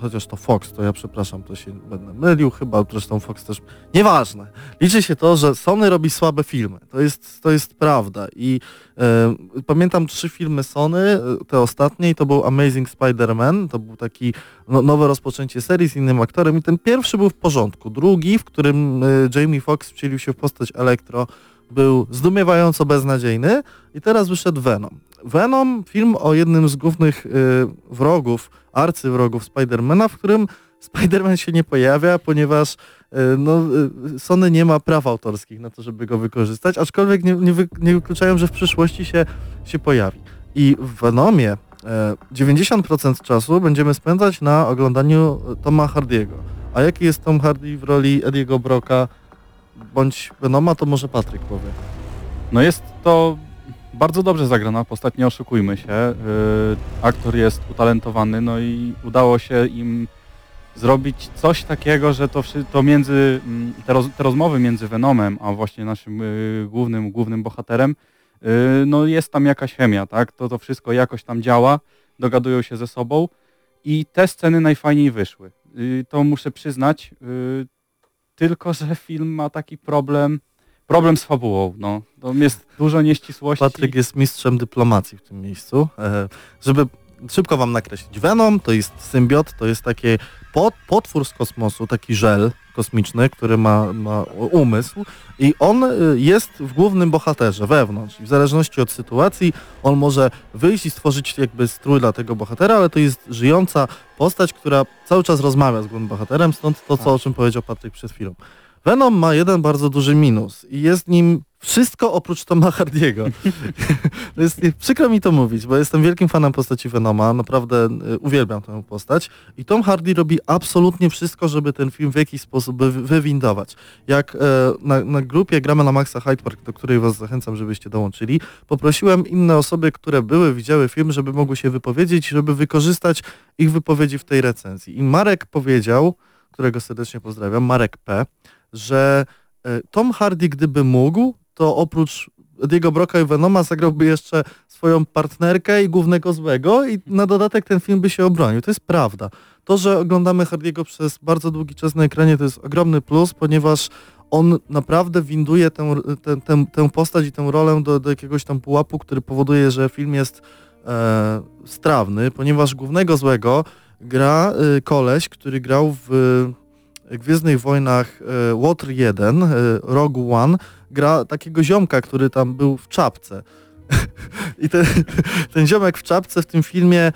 chociaż to Fox, to ja przepraszam, to się będę mylił chyba, zresztą Fox też, nieważne. Liczy się to, że Sony robi słabe filmy, to jest, to jest prawda. I e, pamiętam trzy filmy Sony, e, te ostatnie i to był Amazing Spider-Man, to był taki no, nowe rozpoczęcie serii z innym aktorem i ten pierwszy był w porządku, drugi, w którym e, Jamie Foxx wcielił się w postać Elektro, był zdumiewająco beznadziejny i teraz wyszedł Venom. Venom, film o jednym z głównych y, wrogów, arcywrogów Spidermana, w którym Spiderman się nie pojawia, ponieważ y, no, y, Sony nie ma praw autorskich na to, żeby go wykorzystać, aczkolwiek nie, nie, wy, nie wykluczają, że w przyszłości się, się pojawi. I w Venomie e, 90% czasu będziemy spędzać na oglądaniu Toma Hardiego. A jaki jest Tom Hardy w roli Ediego Broka bądź Venoma, to może Patryk powie. No jest to bardzo dobrze zagrana postać, nie oszukujmy się. Yy, aktor jest utalentowany, no i udało się im zrobić coś takiego, że to, to między, mm, te, roz, te rozmowy między Venomem, a właśnie naszym yy, głównym, głównym bohaterem, yy, no jest tam jakaś chemia, tak? To, to wszystko jakoś tam działa, dogadują się ze sobą i te sceny najfajniej wyszły. Yy, to muszę przyznać, yy, tylko że film ma taki problem, problem z fabułą, no. Tam jest dużo nieścisłości. Patryk jest mistrzem dyplomacji w tym miejscu. E, żeby szybko wam nakreślić. Venom to jest symbiot, to jest taki pot, potwór z kosmosu, taki żel kosmiczny, który ma, ma umysł i on y, jest w głównym bohaterze, wewnątrz. I w zależności od sytuacji on może wyjść i stworzyć jakby strój dla tego bohatera, ale to jest żyjąca postać, która cały czas rozmawia z głównym bohaterem, stąd to, co, o czym powiedział Patryk przed chwilą. Venom ma jeden bardzo duży minus i jest nim wszystko oprócz Toma Hardiego. jest, przykro mi to mówić, bo jestem wielkim fanem postaci Venoma, naprawdę y, uwielbiam tę postać i Tom Hardy robi absolutnie wszystko, żeby ten film w jakiś sposób wy, wywindować. Jak e, na, na grupie Gramy na Maxa Hyde Park, do której was zachęcam, żebyście dołączyli, poprosiłem inne osoby, które były, widziały film, żeby mogły się wypowiedzieć, żeby wykorzystać ich wypowiedzi w tej recenzji. I Marek powiedział, którego serdecznie pozdrawiam, Marek P., że e, Tom Hardy, gdyby mógł, to oprócz Ediego Broka i Venoma zagrałby jeszcze swoją partnerkę i głównego złego i na dodatek ten film by się obronił. To jest prawda. To, że oglądamy Hardiego przez bardzo długi czas na ekranie to jest ogromny plus, ponieważ on naprawdę winduje tę, tę, tę, tę postać i tę rolę do, do jakiegoś tam pułapu, który powoduje, że film jest e, strawny, ponieważ głównego złego gra y, koleś, który grał w Gwiezdnych Wojnach e, Water 1, e, Rogue One, gra takiego ziomka, który tam był w czapce. I ten, ten ziomek w czapce w tym filmie e,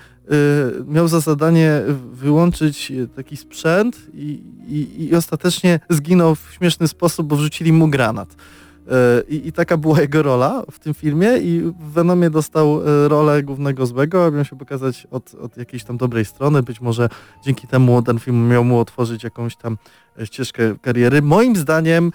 miał za zadanie wyłączyć taki sprzęt i, i, i ostatecznie zginął w śmieszny sposób, bo wrzucili mu granat. I, I, taka była jego rola w tym filmie i w Venomie dostał rolę głównego złego, aby miał się pokazać od, od jakiejś tam dobrej strony. Być może dzięki temu ten film miał mu otworzyć jakąś tam ścieżkę kariery. Moim zdaniem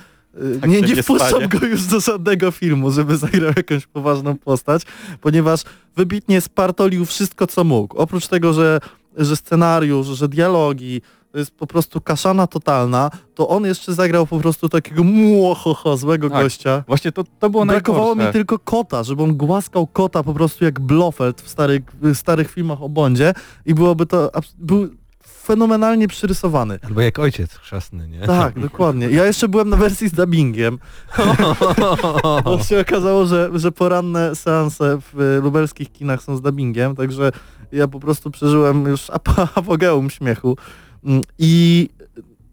Tak nie, nie wpuszczam go już do żadnego filmu, żeby zagrał jakąś poważną postać, ponieważ wybitnie spartolił wszystko, co mógł. Oprócz tego, że, że scenariusz, że dialogi, to jest po prostu kaszana totalna, to on jeszcze zagrał po prostu takiego młochocho złego Tak, gościa. Właśnie to, to było Brakowało najgorsze. mi tylko kota, żeby on głaskał kota po prostu jak Blofeld w starych, w starych filmach o Bondzie i byłoby to, był fenomenalnie przyrysowany. Albo jak ojciec chrzestny, nie? Tak, dokładnie. Ja jeszcze byłem na wersji z dubbingiem. Bo się okazało, że, że poranne seanse w y, lubelskich kinach są z dubbingiem, także ja po prostu przeżyłem już ap- apogeum śmiechu. Mm, I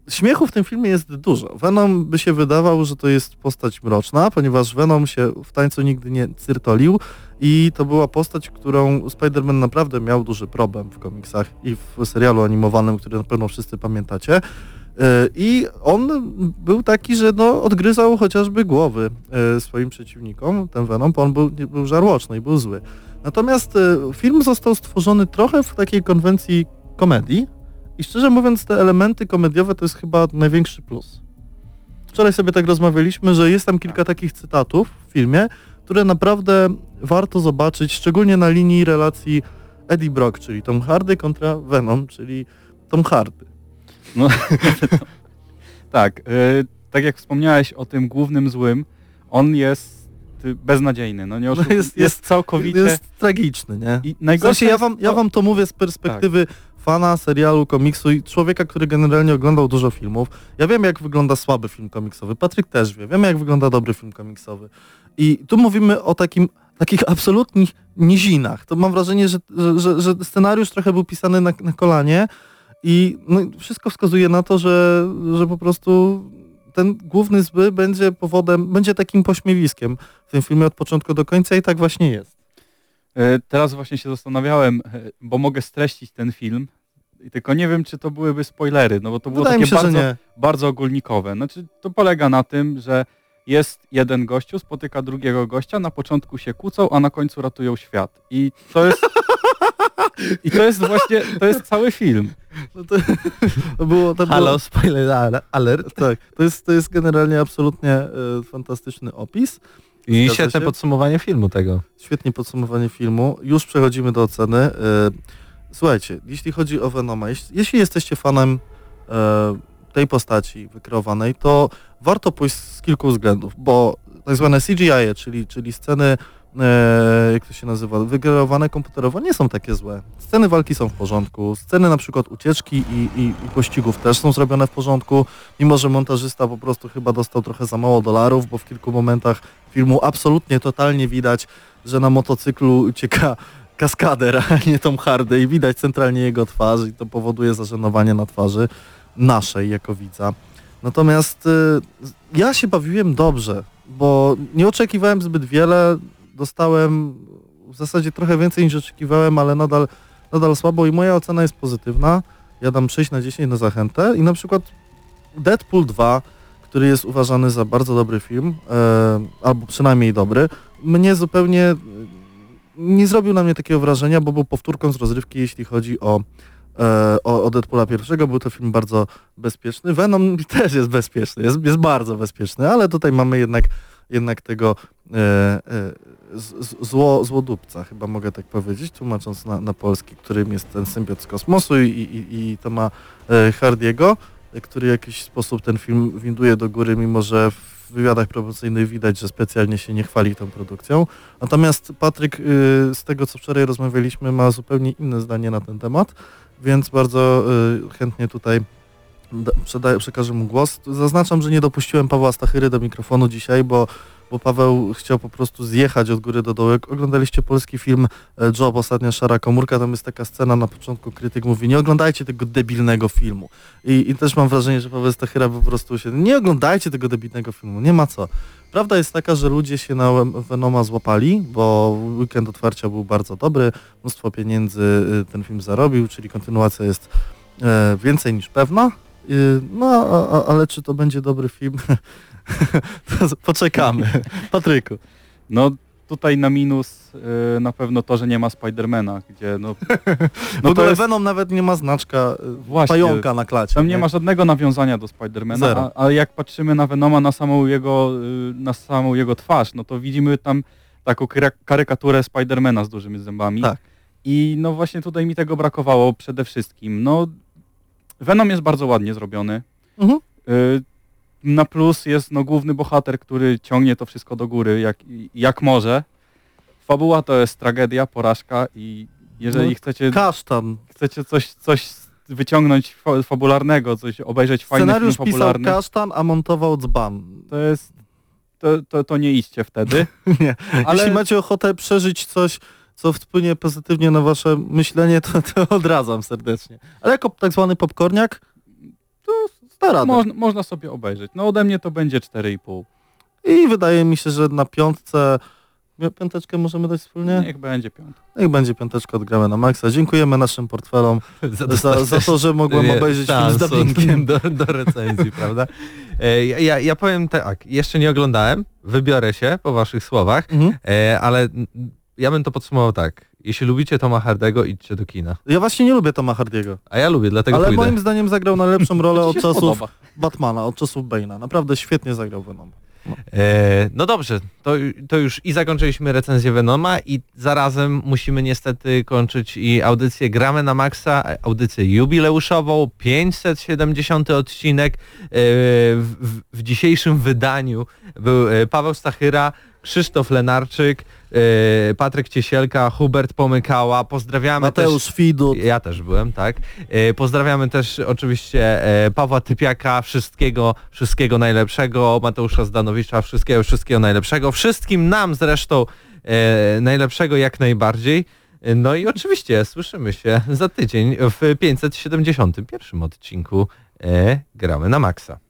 śmiechu w tym filmie jest dużo. Venom by się wydawał, że to jest postać mroczna, ponieważ Venom się w tańcu nigdy nie cyrtolił i to była postać, którą Spider-Man naprawdę miał duży problem w komiksach i w serialu animowanym, który na pewno wszyscy pamiętacie. E, I on był taki, że no, odgryzał chociażby głowy e, swoim przeciwnikom, ten Venom, bo on był, był żarłoczny i był zły. Natomiast e, film został stworzony trochę w takiej konwencji komedii i szczerze mówiąc te elementy komediowe to jest chyba największy plus. wczoraj sobie tak rozmawialiśmy, że jest tam kilka takich cytatów w filmie, które naprawdę warto zobaczyć, szczególnie na linii relacji Eddie Brock, czyli Tom Hardy kontra Venom, czyli Tom Hardy. No, tak, y, tak jak wspomniałeś o tym głównym złym, on jest y, beznadziejny, no nie No jest- jest, jest- całkowicie... Jest tragiczny, nie? I najgorsze sensie ja wam, ja wam to mówię z perspektywy fana serialu, komiksu i człowieka, który generalnie oglądał dużo filmów. Ja wiem, jak wygląda słaby film komiksowy. Patryk też wie. Wiemy, jak wygląda dobry film komiksowy. I tu mówimy o takim, takich absolutnych nizinach. To mam wrażenie, że, że, że, scenariusz trochę był pisany na, na kolanie i no, wszystko wskazuje na to, że, że po prostu ten główny zły będzie powodem, będzie takim pośmiewiskiem w tym filmie od początku do końca i tak właśnie jest. E, Teraz właśnie się zastanawiałem, e, bo mogę streścić ten film, i tylko nie wiem, czy to byłyby spoilery, no bo to było Wydaje takie się, bardzo, bardzo ogólnikowe. Znaczy, to polega na tym, że jest jeden gościu, spotyka drugiego gościa, na początku się kłócą, a na końcu ratują świat. I to jest... I to jest właśnie, to jest cały film. No to, to było, to Halo, było, spoiler ale- alert. tak, to jest, to jest generalnie absolutnie e, fantastyczny opis. I Zgadza świetne się. podsumowanie filmu tego. Świetnie podsumowanie filmu. Już przechodzimy do oceny. E, słuchajcie, jeśli chodzi o Venoma, jeśli, jesteście fanem e, tej postaci wykreowanej, to warto pójść z kilku względów, bo tak zwane CGI, -e, czyli, czyli sceny, e, jak to się nazywa, wykreowane komputerowo nie są takie złe. Sceny walki są w porządku, sceny na przykład ucieczki i, i, i pościgów też są zrobione w porządku, mimo że montażysta po prostu chyba dostał trochę za mało dolarów, bo w kilku momentach filmu absolutnie, totalnie widać, że na motocyklu ucieka kaskader, a nie Tom Hardy i widać centralnie jego twarz i to powoduje zażenowanie na twarzy naszej jako widza. Natomiast y, ja się bawiłem dobrze, bo nie oczekiwałem zbyt wiele, dostałem w zasadzie trochę więcej niż oczekiwałem, ale nadal, nadal słabo i moja ocena jest pozytywna. Ja dam 6 na 10 na zachętę i na przykład Deadpool 2, który jest uważany za bardzo dobry film, e, albo przynajmniej dobry, mnie zupełnie e, nie zrobił na mnie takiego wrażenia, bo był powtórką z rozrywki, jeśli chodzi o, e, o, o Deadpoola pierwszego. Był to film bardzo bezpieczny. Venom też jest bezpieczny, jest, jest bardzo bezpieczny, ale tutaj mamy jednak, jednak tego e, e, zło, złodupca, chyba mogę tak powiedzieć, tłumacząc na, na polski, którym jest ten symbiot z kosmosu i, i, i to ma e, Hardiego, który w jakiś sposób ten film winduje do góry, mimo że w wywiadach promocyjnych widać, że specjalnie się nie chwali tą produkcją. Natomiast Patryk, y, z tego co wczoraj rozmawialiśmy, ma zupełnie inne zdanie na ten temat, więc bardzo y, chętnie tutaj przekażę mu głos. Zaznaczam, że nie dopuściłem Pawła Stachyry do mikrofonu dzisiaj, bo, bo Paweł chciał po prostu zjechać od góry do dołu. Jak oglądaliście polski film e, Job, Ostatnia Szara Komórka, tam jest taka scena na początku, krytyk mówi, nie oglądajcie tego debilnego filmu. I, I też mam wrażenie, że Paweł Stachyra po prostu się, nie oglądajcie tego debilnego filmu, nie ma co. Prawda jest taka, że ludzie się na Venoma złapali, bo weekend otwarcia był bardzo dobry, mnóstwo pieniędzy y, ten film zarobił, czyli kontynuacja jest e, więcej niż pewna. Y, No, ale czy to będzie dobry film? Poczekamy. Patryku. No tutaj na minus y, na pewno to, że nie ma Spidermana, gdzie no, w no to ogóle jest, Venom nawet nie ma znaczka y, Właśnie. pająka na klacie. tam nie ma żadnego nawiązania do Spidermana, a, a jak patrzymy na Venoma, na samą jego, y, na samą jego twarz, no to widzimy tam taką karykaturę Spidermana z dużymi zębami. Tak. I no właśnie tutaj mi tego brakowało przede wszystkim. No Venom jest bardzo ładnie zrobiony. Mhm. Y, Na plus jest no, główny bohater, który ciągnie to wszystko do góry jak, jak może. Fabuła to jest tragedia, porażka i jeżeli No, chcecie, Kasztan. chcecie coś, coś wyciągnąć fa- fabularnego, coś obejrzeć fajny Scenariusz film pisał fabularny, Kasztan, a montował dzban. to jest to, to, to nie idźcie wtedy. Nie. Ale Jeśli macie ochotę przeżyć coś, co wpłynie pozytywnie na wasze myślenie, to, to odradzam serdecznie. Ale jako tak zwany popcorniak, sta radę. można, można sobie obejrzeć. No ode mnie to będzie 4,5. I wydaje mi się, że na piątce, piąteczkę możemy dać wspólnie? Niech będzie piątka. Niech będzie piąteczka od Gramy na Maxa. Dziękujemy naszym portfelom za, za to, że mogłem Nie, obejrzeć film z szans dubbingiem. do, do recenzji, prawda? E, ja- ja, powiem tak, jeszcze nie oglądałem, wybiorę się po waszych słowach, Mhm. e, ale ja bym to podsumował tak. Jeśli lubicie Toma Hardego, idźcie do kina. Ja właśnie nie lubię Toma Hardiego, A ja lubię, dlatego ale pójdę. moim zdaniem zagrał najlepszą rolę od czasów spodoba. Batmana od czasów Bane'a. Naprawdę świetnie zagrał Venom. E, no dobrze, to, to już i zakończyliśmy recenzję Venoma i zarazem musimy niestety kończyć i audycję Gramy na Maxa, audycję jubileuszową, 570 odcinek. E, w, w, w dzisiejszym wydaniu był e, Paweł Stachyra, Krzysztof Lenarczyk, e, Patryk Ciesielka, Hubert Pomykała. Pozdrawiamy Mateusz też... Widut. Ja też byłem, tak. E, Pozdrawiamy też oczywiście e, Pawła Typiaka, wszystkiego, wszystkiego najlepszego, Mateusza Zdanowicza, wszystkiego, wszystkiego najlepszego, wszystkim nam zresztą najlepszego jak najbardziej. No i oczywiście słyszymy się za tydzień w 571 odcinku Gramy na Maxa.